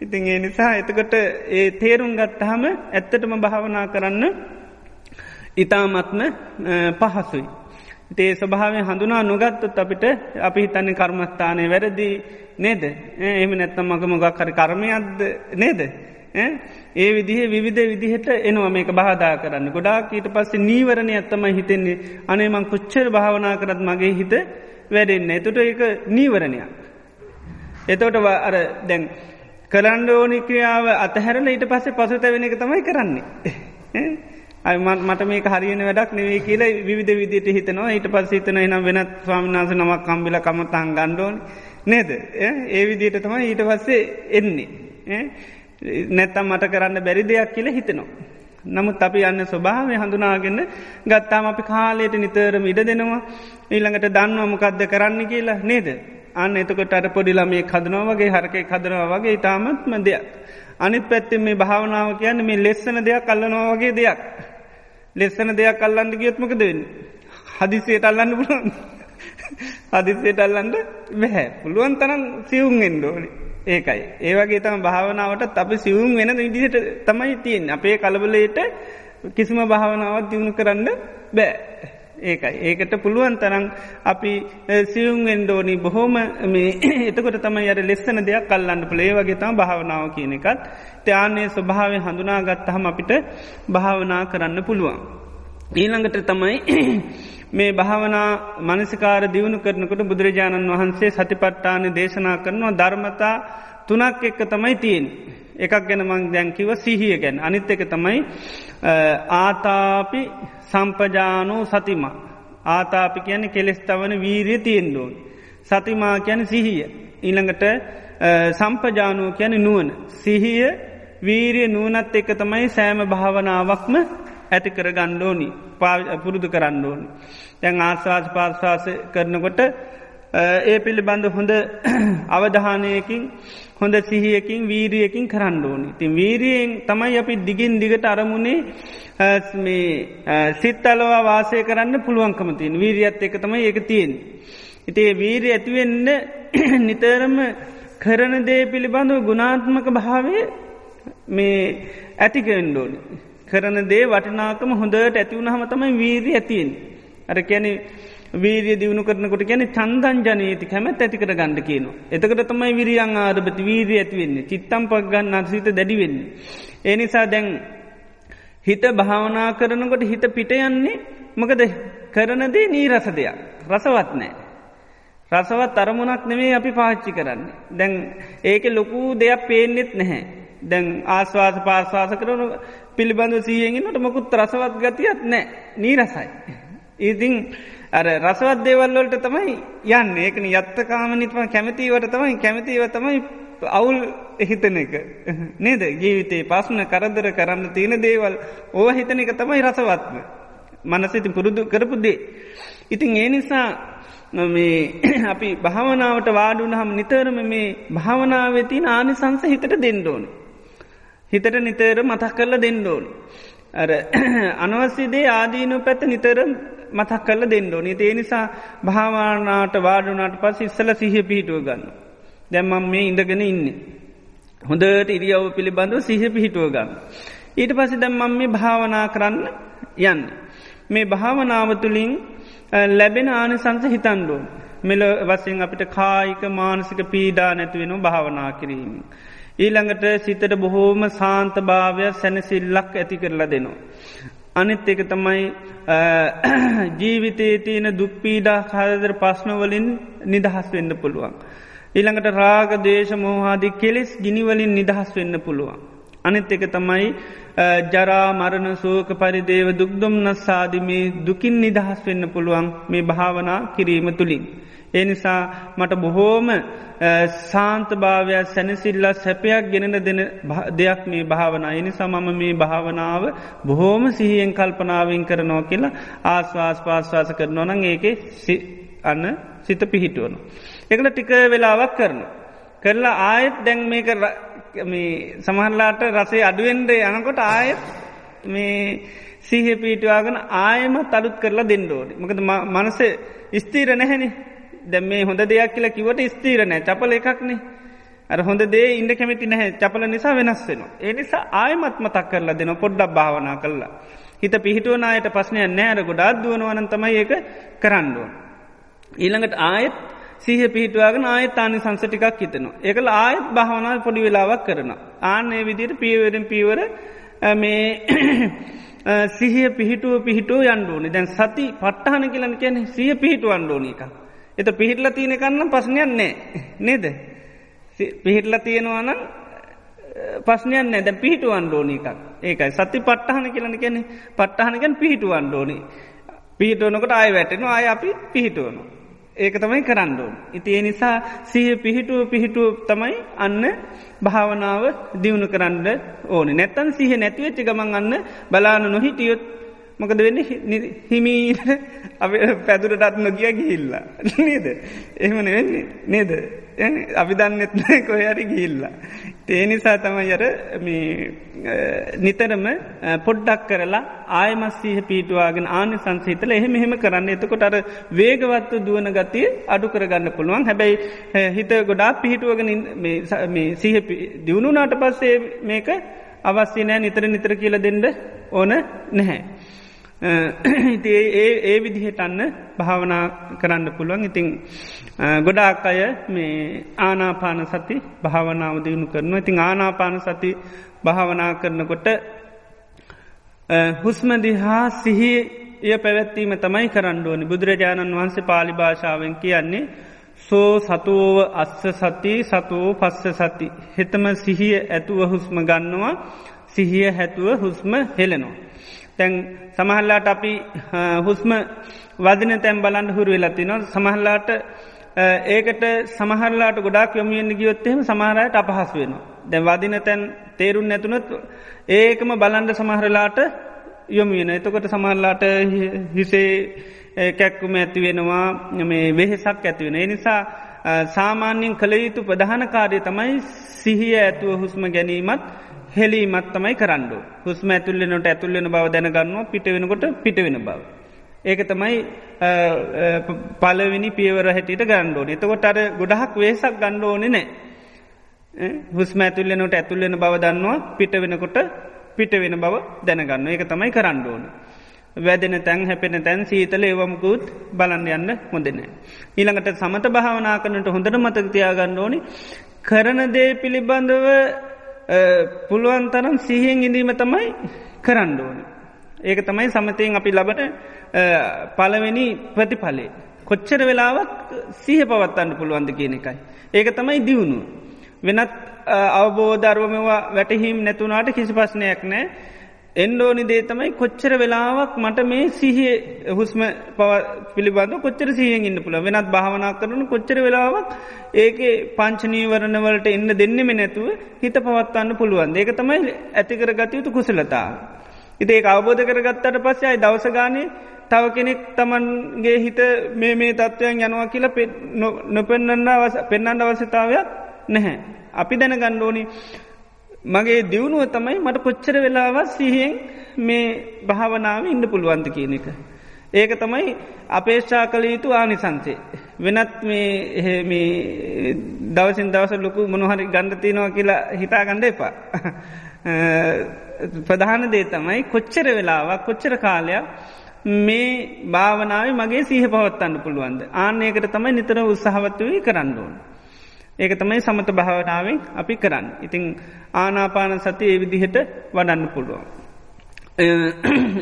ඉතින් ඒ නිසා එතකොට ඒ තේරුම් ගත්තහම ඇත්තටම භාවනා කරන්න ඉතාමත්ම පහසුයි. ඒ ස්වභාවෙන් හඳුනා නොගත්තොත් අපිට අපි හිතන්නේ කර්මස්ථානය වැරදි නේද එහම නැත්තම් මග මොගක් හරි කර්මයක්ද නේද. ඒ විදිහ විධ විදිහට එනවා මේක බාධා කරන්න ගොඩාක් ඊට පස්සේ නීවරණය ඇත්තමයි හිතෙන්නේ අනේමං කොච්චර භාවනා කරත් මගේ හිත වැඩෙන්න එතුට ඒක නීවරණයක්. එතෝට අර දැන් කරන්න ඕනි ක්‍රියාව අතහැරල ඊට පස්සේ පසුත වෙන එක තමයි කරන්නේ. මට මේ හරියන වැඩක් නෙවේ කියලා විධ විදිට හිතනවා ඊට පස් හිතන එනම් වෙනත් ස්වාමිනාස නමක් කම්බිල කමතන් ගණ්ඩෝන් නේද ඒ විදියට තමයි ඊට පස්සේ එන්නේ නැත්තම් මට කරන්න බැරි දෙයක් කියල හිතනවා. නමුත් අපි යන්න ස්වභාවය හඳුනාගන්න ගත්තාම අපි කාලයට නිතරම ඉඩ දෙනවා ඊළඟට දන්නවමකක්ද කරන්න කියලා නේද. අන්න එතකොට අට පොඩිලා මේ කදනවගේ හරකය කදනවා වගේ ඉතාමත්ම දෙයක්. අනිත් පැත්තෙන් මේ භාවනාව කියන්න මේ ලෙස්සන දෙයක් කල්ලනවාගේ දෙයක්. ලෙස්සන දෙයක් අල්ලන්න ගියොත්මක දෙන්න. හදිසියට අල්ලන්න පුළුවන්. හදිසියට අල්ලන්න බැහැ පුළුවන් තරම් සියුම් එන්ඩෝනි. ඒකයි. ඒවගේ තම භාවනාවට අපි සිවුම් වෙන විදිහට තමයි තියෙන් අපේ කලබලයට කිසිම භාවනාවත් දියුණු කරන්න බෑ. ඒකයි. ඒකට පුළුවන් තරම් අපි සියුම්ෙන් ඩෝනි බොහෝම මේ <clears throat> එතකොට තමයි අර ලෙස්සන දෙයක් කල්ලන්න පලේ වගේ තම භාවනාව කියන එකත් ත්‍යානය ස්වභාවය හඳුනාගත්තහම අපිට භාවනා කරන්න පුළුවන්. ඊළඟට තමයි <clears throat> මේ භාවනා මනසිකාර දියුණු කරනකොට බුදුරජාණන් වහන්සේ සතිපට්ටාන දේශනා කරනවා ධර්මතා තුනක් එක්ක තමයි තියෙන්. එකක් ගැන මං දැන්කිව සිහිය ගැන අනිත් එක තමයි ආතාපි සම්පජානෝ සතිමා. ආතාපි කියන කෙලෙස් තවන වීරිය තියෙන්ඩෝන්. සතිමා කියන සිහිය. ඊළඟට සම්පජානෝ කියන නුවන. සිහිය වීරිය නූනත් එක තමයි සෑම භාවනාවක්ම ඇති කර ගණ්ඩෝනි පුරුදු කරන්න ඕනි. දැන් ආශවාස පාර්ශවාස කරනකොට ඒ පිළිබඳ හොඳ අවධානයකින් හොඳ සිහියකින් වීරියකින් කරන්න ඕනි. තින් වීරියෙන් තමයි අපි දිගින් දිගට අරමුණේ මේ සිත් අලවා වාසය කරන්න පුළුවන්කමතින් වීරියත් එක තමයි ඒක තියෙන්. ඉතිේ වීරී ඇතිවෙන්න <clears throat> නිතරම කරන දේ පිළිබඳව ගුණාත්මක භාවය මේ ඇතිකෙන්ඩෝනි. කරන දේ වටනාකම හොඳට ඇතිවුණ හම තමයි වීරී ඇතියෙන්. අර කැනෙ වීරිය දියුණු කරනකොට ගැන චන්දන් ජනීති කැමත් ඇතිකර ගණඩ කියනවා. එතකට තමයි විරියන් ආරභති වීරිය ඇතිවෙන්නේ චිත්තම් පක් ගන්න අර්සිත දැඩිවෙන්නේ. ඒනිසා දැන් හිත භාවනා කරනකොට හිත පිට යන්නේ මකද කරනදේ නී රස දෙයක් රසවත් නෑ. රසවත් අරමුණක් නෙමේ අපි පාච්චි කරන්න. දැන් ඒක ලොකු දෙයක් පේනෙත් නැහැ. දැන් ආස්වාස පාස්වාස කරනු පිළිබඳ සීයෙන්ගෙනට මොකුත් රසවත් ගතියත් නෑ නී රසයි. ඉතිං අර රසවත් දේවල්වලට තමයි යන්න ඒකන යත්තකාමනිත්ම කැමතිවට තමයි කැමතිව තමයි අවුල් හිතන එක නේද ජීවිතේ පස්න කරදර කරන්න තියෙන දේවල් ඕ හිතන එක තමයි රසවත්ම මනසිති පුරුදු කරපුදේ. ඉතින් ඒ නිසා මේ <clears throat> අපි භාවනාවට වාඩුන හම නිතරම මේ භාවනාවතින ආනිසංස හිතට දෙන්නඩෝන. හිතට නිතර මතක් කරල දෙන්නඩෝන. අර <clears throat> අනවස්සිදේ ආදීනු පැත්ත නිතර මතක් කරල දෙන්නඩෝ නිතේ නිසා භාවානාට වාඩුනාට පස් ඉස්සල සිහ පිහිටුව ගන්න. දැම්මම් මේ ඉඳගෙන ඉන්න. හොඳට ඉරියව් පිළිබඳව සිහ පිහිටුව ගන්න. ඊට පසි දැම්මම් මේ භාවනා කරන්න යන්න. මේ භාවනාව තුළින් ලැබෙන ආනිසංස හිතන්ඩුව. මෙල වසින් අපිට කායික මානසික පීඩා නැතිවෙන භාවනා කිරීම. ඊළඟට සිතට බොහෝම සාන්ත භාවය සැනසිල්ලක් ඇති කරලා දෙනවා. අනිත් එක තමයි <clears throat> ජීවිතේ තියෙන දුක්පීඩා කාදර පස්්නවලින් නිදහස් වෙන්න පුළුවන්. ඊළඟට රාග දේශ මෝහාදී කෙලෙස් ගිනිවලින් නිදහස් වෙන්න පුළුවන්. අනිත් එක තමයි ජරා මරණ සෝක පරිදේව දුක්දුම් නස්සාදිමේ දුකින් නිදහස් වෙන්න පුළුවන් මේ භාවනා කිරීම තුළින්. ඒ නිසා මට බොහෝම සාන්තභාවයක් සැනසිල්ලා සැපයක් ගෙනන දෙන දෙයක් මේ භාවනා එනි සමම මේ භාවනාව බොහෝම සිහියෙන් කල්පනාවෙන් කරනවා කියලා ආස්වාස් පාස්වාස කරනවා නං ඒක අන්න සිත පිහිටුවන. එකට ටික වෙලාවක් කරන. කරලා ආයෙත් දැන් මේක සමහරලාට රසේ අඩුවෙන්ඩ යනකොට ආයෙත් මේ සීහ පීටවාගෙන ආයම තලුත් කරලා දෙන්නඩෝඩි. මකද මනස ස්තීර නැහැනි දැ මේ හොඳ දෙයක් කියලා කිවට ස්තීරනෑ චපල එකක්නේ අර හොඳ දේ ඉන්න කැමති නැහැ චපල නිසා වෙනස් වෙනවා. ඒ නිසා ආයමත්ම තක් කරලා දෙන පොඩ්ඩක් භාවනා කරලා. හිත පිහිටුවන අයට පස්නය නෑර ගොඩාත් දුවනවන තමයි ඒක කරන්නුවන්. ඊළඟට ආයෙත් සීහ පිහිටවාගෙන ආයත් තානි සංසටිකක් හිතනවා. එකල ආයත් භාවනා පොඩි වෙලාවක් කරන. ආනේ විදියට පියවරෙන් පියවර මේ <clears throat> සිහිය පිහිටුව පිහිටුව යන්ඩුවනි දැන් සති පට්ටහන කියලන කියන සිය පිහිටුව අන්ඩෝනි එක. එත පිහිටල තියෙන කන්න පස්්නයන්නේ නේද. පිහිටල තියෙනවානම් පස්්නයන්න දැ පිහිටුවන් ඩෝනි එකක්. ඒකයි. සති පට්ටහන කියලන කියන්නේ පට්ටහනකැන් පිහිටුවන් ඩෝනි පිහිටුවනකට අය වැටෙන අය අපි පිහිටුවනු. ඒක තමයි කරන්නඩුවන්. ඉති ඒ නිසා සහ පිහිටුව පිහිටුව තමයි අන්න භාවනාව දියුණු කරන්න ඕන. නැත්තන් සිහ නැතිවෙච්චි ගමන් අන්න බලාන නොහිටියොත් මොකද වෙන්න? හිමීට පැදුරටත් නොගිය ගිහිල්ලා. නේද? එහෙමන වෙන්නේ නේද? අපි දන්නෙත්න කොහරි ගිහිල්ලා. ඒ නිසා තමයි අර නිතරම පොඩ්ඩක් කරලා ආයමස්සීහ පීටවාගෙන ආන සංසහිතල එහෙම එහෙම කරන්න. එතකොට අර වේගවත්ව දුවන ගතිය අඩු කරගන්න පුළුවන්. හැබැයි හිත ගොඩා පිහිටුවගෙන සිහ දියුණුනාට පස්සේ මේක අවස්්‍ය නෑ. නිතර නිතර කියල දෙන්න ඕන නැහැ. <clears throat> ඉති ඒ ඒ විදිහට අන්න භාවනා කරන්න පුළුවන්. ඉතිං ගොඩාක් අය මේ ආනාපාන සති භාවනාව දියුණු කරන ඉතිං ආනාපාන සති භාවනා කරනකොට හුස්මදිහා සිහි එය පැවැත්වීම තමයි කරණ්ඩුවනි බුදුරජාණන් වහන්සේ පාලි භාෂාවෙන් කියන්නේ සෝ සතුවෝව අස්ස සති සතුවෝ පස්ස සති. හෙතම සිහිය ඇතුව හුස්ම ගන්නවා සිහිය හැතුව හුස්ම හෙලෙනවා. තැන් සමහල්ලාට අපි හුස්ම වදින තැම් බලන්න හුරු වෙලතින සමහල්ලාට ඒකට සමහරලාට ගොඩක් යොමියෙන් ගියොත්තෙම සමහරයට අපහස් වෙන. දැ වදින තැන් තේරුන් නැතුනත් ඒකම බලන්ඩ සමහරලාට යොමියෙන එතකොට සමහරලාට හිසේ කැක්කුම ඇති වෙනවා මේ වෙහෙසක් ඇතිවෙන. එනිසා සාමාන්‍යයෙන් කළ යුතු ප්‍රධාන කාරය තමයි සිහිය ඇතුව හුස්ම ගැනීමත් හෙලීමත් තමයි කරන්නඩු හුස්ම ඇතුල්ලෙනට ඇතුල්ලෙන බව දැනගන්නවා පිට වෙනකොට පිට වෙන බව. ඒක තමයි පලවිනි පියවර හැටියට ගණ්ඩෝන එතකොට අර ගොඩහක් වේසක් ගණ්ඩෝන නෑ හුස්ම ඇතුල්ලනට ඇතුල්ලෙන බව දන්නවා පිට වෙනකොට පිට වෙන බව දැනගන්න ඒක තමයි කරණ්ඩෝන. වැදෙන තැන් හැපෙන තැන් සීතල ඒවමකුත් බලන්න යන්න හොඳනෑ. ඊළඟට සමත භාවනා කරනට හොඳට මතකතියාගන්න ඕනි කරන දේ පිළිබඳව පුළුවන් තරම් සිහියෙන් ඉඳීම තමයි කරන්න ඕන. ඒක තමයි සමතයෙන් අපි ලබට පලවෙනි ප්‍රතිඵලේ. කොච්චර වෙලාවක් සිහ පවත්තන්න පුළුවන්ද කියන එකයි. ඒක තමයි දියුණු. වෙනත් අවබෝධර්වමවා වැටහිම් නැතුනාට කිසි පස්නයක් නෑ එන්ඩෝනි දේ තමයි කොච්චර වෙලාවක් මට මේ සිහිය හුස්ම පව පිළිබඳ කොච්චර සිහියෙන් ඉන්න පුළ වෙනත් භාවනා කරන කොච්චර වෙලාවක් ඒක පංචනීවරණවලට එන්න දෙන්නෙම නැතුව හිත පවත්වන්න පුළුවන් ඒක තමයි ඇතිකර ගතයුතු කුසලතා. ඉතේ අවබෝධ කරගත්තට පස්සයයි දවසගානය තව කෙනෙක් තමන්ගේ හිත මේ මේ තත්ත්වයන් යනවා කියලා නොපෙන්න්න පෙන්න්නට අවශ්‍යතාවයක් නැහැ. අපි දැන ගණ්ඩෝනි මගේ දියුණුව තමයි මට කොච්චර වෙලාවත් සිහියෙන් මේ භාවනාව ඉන්න පුළුවන්ද කියන එක. ඒක තමයි අපේක්ෂා කළ යුතු ආනිසන්සේ. වෙනත් මේ දවසින් දවස ලොකු මොනහරි ගණ්ඩතිනවා කියලා හිතා ගණ්ඩ එපා. ප්‍රධාන දේ තමයි කොච්චර වෙලාවක් කොච්චර කාලයක් මේ භාවනාව මගේ සීහ පවත්තන්න පුළුවන්ද. ආනයකට තමයි නිතර උත්සාහවත්වී කරන්න ඕන. ඒක තමයි සමත භාවනාවෙන් අපි කරන්න. ඉතිං ආනාපාන සති ඒ විදිහට වඩන්න පුළුවන්.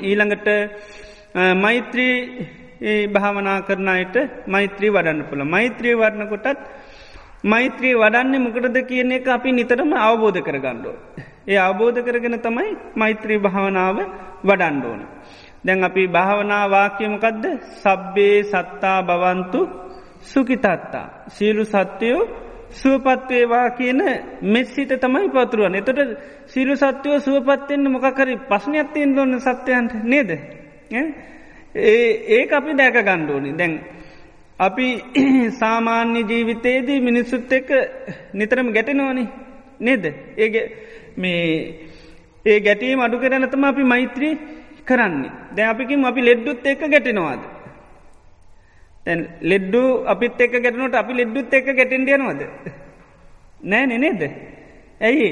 ඊළඟට මෛත්‍රී භාවනා කරනයට මෛත්‍රී වඩන්න පුළ මෛත්‍රී වඩන කොටත් මෛත්‍රී වඩන්නේ මොකටද කියන එක අපි නිතරම අවබෝධ කරගණ්ඩෝ. ඒ අවබෝධ කරගෙන තමයි මෛත්‍රී භාවනාව වඩන්ඩෝන. දැන් අපි භාවනා වාක්‍යමකදද සබ්බේ සත්තා බවන්තු සුකිතත්තා. සීලු සත්‍යයෝ සුවපත්වේවා කියන මෙස්සිට තමයි පතුරුවන් එතට සිරු සත්‍යයෝ සුවපත්වෙන්න්න මොකකරි පස්්නයක්ත්තයෙන් දොන්න සත්‍යයන්ට නේද? ඒ ඒ අපි දැක ගණ්ඩෝනි දැන් අපි <clears throat> සාමාන්‍ය ජීවිතයේදී මිනිස්සුත් එක්ක නිතරම ගැටෙනවානි නේද? ඒගේ මේ ඒ ගැටීම අඩු කරනතම අපි මෛත්‍රී කරන්නේ. දැ අපිකින් අපි ලෙඩ්ඩුත් එක්ක ගැටෙනවාද? ලෙඩ්ඩු අපිත් එක්ක ගැටනට අපි ලෙඩ්ඩුත් එක්ක ගැටෙන්ඩියනවද නෑ නෙනේද ඇයි?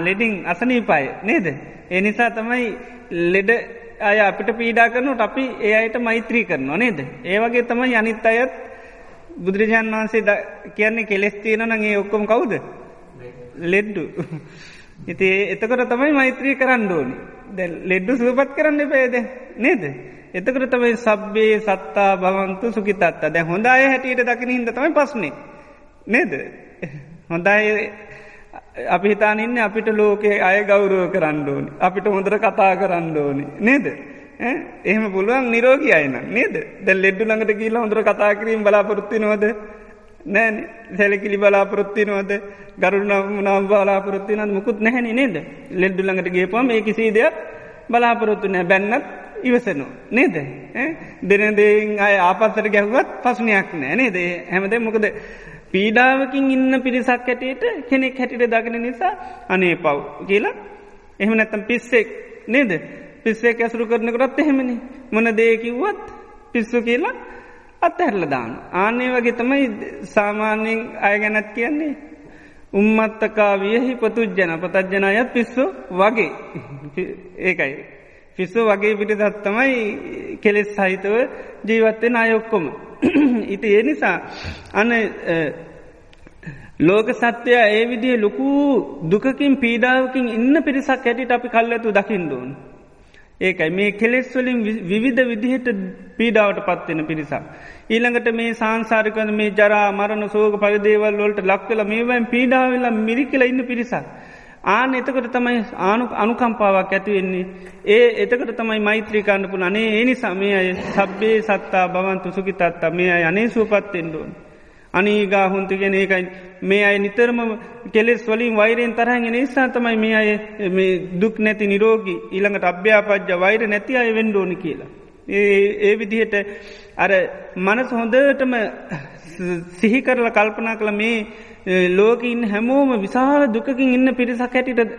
ලෙඩිං අසනී පයි නේද? ඒ නිසා තමයි ලෙඩ අය අපිට පීඩා කරනට අපි ඒ අයට මෛත්‍රී කරනවා නේද? ඒවගේ තමයි අනිත් අයත් බුදුරජාන් වහන්සේ කියන්නේ කෙලෙස්තියන නගේ ඔක්කොම කවුද? ලෙඩ්ඩු ඉති එතකොට තමයි මෛත්‍රී කරන්න ඕනි. දැ ලෙඩ්ඩු සුවපත් කරන්න පේද නේද. එතකට තමයි සබ්බේ සත්තා බවන්තු සුකිතත්ත දැ හොඳ අය හැටියට දකින හිද තමයි පස්නේ නේද. හොඳයි අපි හිතානින්න අපිට ලෝකේ අය ගෞරුව කරන්න ඕනි. අපිට හොඳර කතා කරන්න ඕනි. නේද. එහෙම පුළුවන් නිරෝගී අයන නේද? දැ ලෙඩ්ඩු ළඟට කියලා හොඳර කතා කිරීම බලාපොරත්ති නොවද නෑ සැලකිලි බලාපොරොත්තිනවද ගරුණ මනාව බලාපොරොත්තිනත් මුකුත් නැහැනි නේද? ලෙඩ්ඩු ළඟට ගේපම ඒ කිසි දෙයක් බලාපොරොත්තු නෑ. බැන්නත් ඉවසනු නේද? දෙනදේ අය ආපස්සට ගැහුවත් පසුනයක් නෑ නේද? හැමද මොකද පීඩාවකින් ඉන්න පිරිසක් ඇටේට කෙනෙක් හැටිට දගෙන නිසා අනේ පව් කියලා. එහෙම නැත්තම් පිස්සෙක් නේද? පිස්සේ ඇසුරු කරනකරත් එහෙමනි. මොන දේකිව්වත් පිස්සු කියලා අත්හැරල දාන. ආනේ වගේ තමයි සාමාන්‍යයෙන් අය ගැනත් කියන්නේ. උම්මත්තකා වියහි පතුජ්ජන පතජ්ජනයත් පිස්සු වගේ ඒකයි. පිස්සු වගේ පිටිදත් තමයි කෙලෙස් සහිතව ජීවත්වෙන අයොක්කොම. ඉති ඒ නිසා අන ලෝක සත්‍යය ඒ විදිේ ලොකු දුකකින් පීඩාවකින් ඉන්න පිරිසක් ඇටිට අපි කල්ලතු දකිින්දෝන්. ඒකයි මේ කෙලෙස් වලින් විවිධ විදිහට පීඩාවට පත්වෙන පිරිසක්. ඊළඟට මේ සංසාරිකන මේ ජරා මරණ සෝක පරිදේවල් වලට ලක්වෙල මේවයින් පීඩාවෙල්ලා මිරිකල ඉන්න පිරිසක්. ආන එතකට තමයි ආනු අනුකම්පාවක් ඇතිවෙන්නේ. ඒ එතකට තමයි මෛත්‍රීකාණ්ඩපු අනේ ඒනි සමය අය සබ්බේ සත්තා බවන්තු සුකිතත්තා මේ අය අනේ සූපත්තෙන්ඩුවන්. අනීගා හුන්තුගෙන ඒකයි මේ අයි නිතරම කෙලෙස් වලින් වෛරයෙන් තරහගෙන නිසා තමයි මේ අය දුක් නැති නිරෝගී ඊළඟට අභ්‍යාපද්ජ වෛර නැති අය වෙන්ඩෝනි කියලා. ඒ විදිහට අර මනස හොඳටම සිහිකරල කල්පනා කළ මේ ලෝකඉන්න හැමෝම විශාල දුකකින් ඉන්න පිරිසක් හැටිට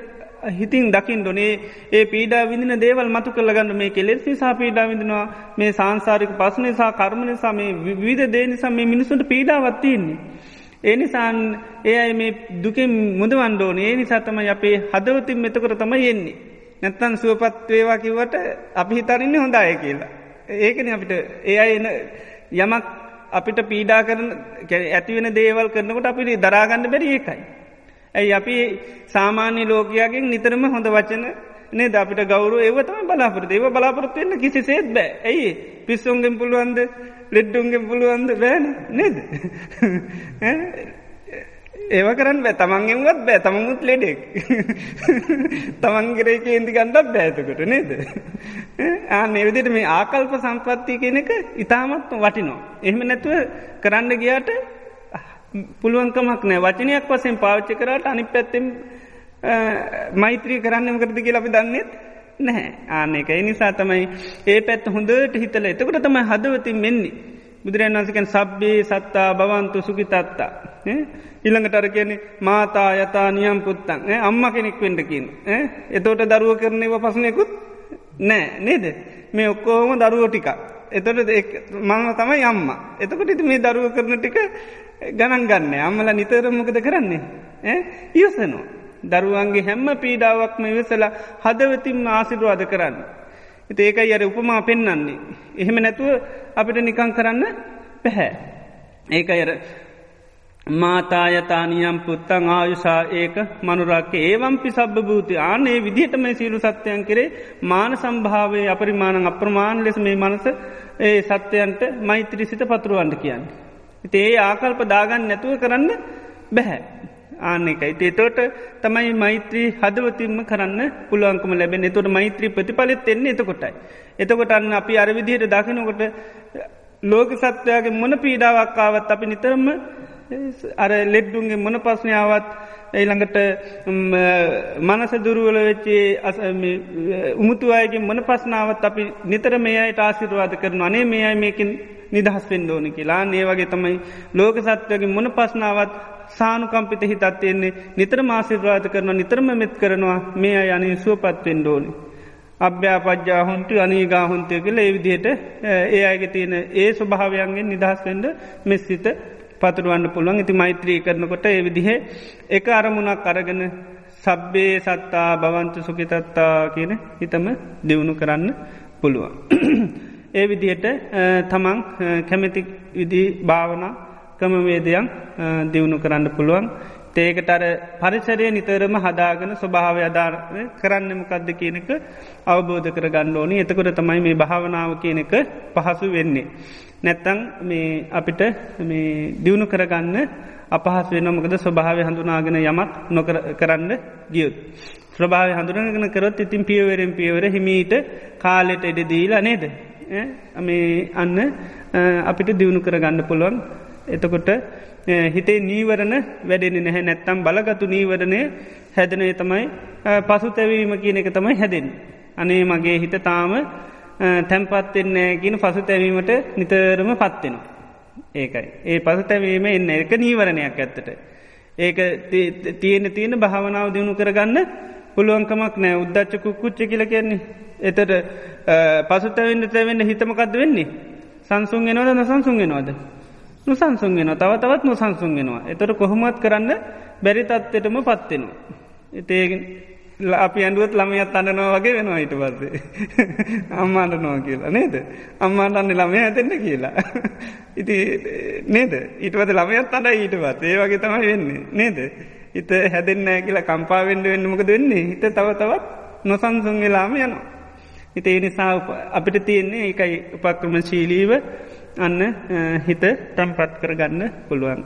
හිතින් දකිින් ඩොනේ ඒ පීඩා විදින දේවල් මතු කළගන්න මේ කෙලෙස් නිසා පීඩා විදිනවා මේ සංසාරික පස් නිසා කර්ම නිසා මේ විවිධ දේ නිසා මේ මිනිසුන්ට පීඩාවත්තින්නේ. ඒ නිසාන් ඒ අයි මේ දුකෙන් මුදවන්ඩෝන ඒ නිසාතම අපේ හදවතින් මෙතකර තම යෙන්නේ. නැත්තන් සුවපත් වේවා කිවට අපි හිතරන්න හොඳය කියලා. ඒකන අපිට ඒ අයි යමක් අපිට පීඩා කරන ඇතිවෙන දේවල් කරනකොට අපිට දරාගන්න බැරි ඒකයි. ඇයි අපි සාමාන්‍ය ලෝකයාගෙන් නිතරම හොඳ වචන නේ ද අපිට ගෞරු ඒවතම බලාපොරත ඒව බලාපොරත්වවෙන්න කිසි සේත් බෑ. ඇයි? පිස්සුන්ගෙන් පුළුවන්ද? ලෙඩ්ඩුන්ගෙන් පුළුවන්ද? බෑන. නේද? <laughs> ඒව කරන්න බෑ. තමන්ගෙන්වත් බෑ. තමමුත් ලෙඩෙක්. <laughs> තමන්ගරේ කේන්ති ගන්නත් බෑතකොට නේද? <laughs> ආන එවිදිට මේ ආකල්ප සම්පත්තිය කෙනෙක ඉතාමත් වටිනවා. එහෙම නැතුව කරන්න ගියාට පුළුවන්කමක් නෑ. වචනයක් වසෙන් පාච්චි කරට අනි පැත්තෙම් මෛත්‍රී කරන්නම කරද කියලා අපි දන්නෙත් නැහැ. ආනෙක නිසා තමයි ඒ පැත් හොඳට හිතල. එතකට තමයි හදවතින් මෙන්නේ. බුදුරන් වන්සකන් සබ්බේ සත්තා බවන්තු සුගිතත්තා ඉළඟට අර කියන මාතා යතා නියම් පුත්තන් අම්ම කෙනෙක් වෙන්ඩකින් එතෝට දරුව කරනව පසනයකුත් නෑ නේද? මේ ඔක්කෝම දරුව ටික එතොට මං තමයි අම්ම. එතකොට ඉති මේ දරුව කරන ටික ගණන් ගන්න අම්මල නිතරමකද කරන්නේ ඉවසනවා දරුවන්ගේ හැම්ම පීඩාවක්ම ඉවසලා හදවතින් ආසිරුවාද කරන්න. එති ඒකයි අර උපමා පෙන්න්නන්නේ. එහෙම නැතුව අපිට නිකං කරන්න පැහැ. ඒක අර මාතායතානියම් පුත්තං ආයුසා ඒක මනුරක්ක ඒවම්පි සබ්බ භූති ආනේ විදිහටම සීලු සත්‍යයන් කරේ මාන සම්භාවය අපරිමාණන් අප්‍රමාණ ලෙස මේ මනස ඒ සත්‍යයන්ට මෛත්‍රී සිත පතුරුවන්ට කියන්න. ඒ ආකල්ප දාගන්න නැතුව කරන්න බැහැ. ආන එකයි තේතෝට තමයි මෛත්‍රී හදවතින්ම කරන්න පුළුවන්කම ලැබෙන එතොට මෛත්‍රී ප්‍රතිඵලත් එන්නේ එතකොටයි. එතකොට අන්න අපි අරවිදිහයට දකිනකොට ලෝක සත්වයාගේ මොන පීඩාවක්කාවත් අපි නිතරම අර ලෙඩ්ඩුන්ගේ මොන පස්්නාවත් එයිළඟට මනස දුරුවල වෙච්චේ උමුතු අයගේ මොන පස්නාවත් අපි නිතර මේ අයට ආසිරවාද කරන අනේ මේ අයි මේකින් නිදහස් පෙන්ඩෝන කියලා ඒවගේ තමයි ලෝක සත්වයගේ මොන පස්නාවත් සානුකම්පිත හිතත් එන්නේ නිතර මාසිරවාද කරන නිතරම මෙත් කරනවා මේ අය අනේ සුවපත්වෙන් ඩෝනි. අභ්‍යාපජ්‍යා හොන්තු අනීගා හොන්තය කළ ඒ විදිහයට ඒ අයගේ තියෙන ඒ ස්වභාවයන්ගෙන් නිදහස් වෙන්ඩ මෙස්සිත පතුරුවන්න පුළුවන් ඉති මෛත්‍රී කරනකොට ඒ විදිහ එක අරමුණක් අරගෙන සබ්බේ සත්තා භවන්තු සුකිතත්තා කියන හිතම දියුණු කරන්න පුළුවන්. ඒ විදිහට තමන් කැමැති විදි භාවන ක්‍රමවේදයන් දියුණු කරන්න පුළුවන් ඒකට අර පරිසරය නිතරම හදාගෙන ස්වභාව අධාර කරන්නමකක්ද කියනක අවබෝධ කර ගන්න ඕනි එතකොට තමයි මේ භාවනාව කියනක පහසු වෙන්නේ. නැත්තං මේ අපිට මේ දියුණු කරගන්න අපහස් වෙන මොකද ස්වභාව හඳුනාගෙන යමක් නොකර කරන්න ගියුත්. ස්්‍රභාව හඳුරගෙන කරොත් ඉතින් පියවරෙන් පියවර හිමීට කාලෙට එඩ දීලා නේද. මේ අන්න අපිට දියුණු කරගන්න පුළුවන් එතකොට හිතේ නීවරණ වැඩෙන නැහැ නැත්තම් බලගතු නීවරණය හැදනය තමයි පසුතැවීම කියන එක තමයි හැදෙන්. අනේ මගේ හිත තාම තැන්පත්වෙන්නේ කියන පසු තැවීමට නිතරම පත්වෙනවා. ඒකයි. ඒ පසු තැවීම එන්න එක නීවරණයක් ඇත්තට. ඒක තියෙන තියෙන භාවනාව දියුණු කරගන්න පුළුවන්කමක් නෑ උද්දච්චකු කුච්ච කියල කියන්නේ. එතට පසුතැවෙන්න තැවෙන්න හිතමකක්ද වෙන්නේ. සංසුන්ගෙනවද නොසංසුන්ගෙනවාද. නොසංසුන්ගෙන තව තවත් නොසංසුන්ගෙනවා. එතට කොහොමත් කරන්න බැරි තත්වයටම පත්වෙනවා. එතේගෙන් අපි ඇඩුවත් ළමයත් අන්නනවා වගේ වෙනවා ඊට පස්සේ. <laughs> අම්මාට නොව කියලා. නේද? අම්මාට අන්න ළමය ඇතෙන්ට කියලා. <laughs> ඉති නේද? ඊටවත ළමයත් අඩ ඊට පත් ඒ වගේ තමයි වෙන්නේ. නේද? හිත හැදෙන්න්නෑ කියලා කම්පාවෙන්ඩ වෙන්නමක දෙන්නේ හිත තව තවත් නොසන්සුන් වෙලාම යනවා. හිත ඒ නිසා අපිට තියෙන්නේ එකයි උපක්‍රම ශීලීව අන්න හිත තම්පත් කරගන්න පුළුවන්.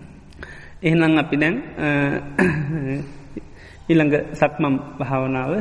<clears throat> එහෙනම් අපි දැන් ඉළඟ <clears throat> සක්මම් භාවනාව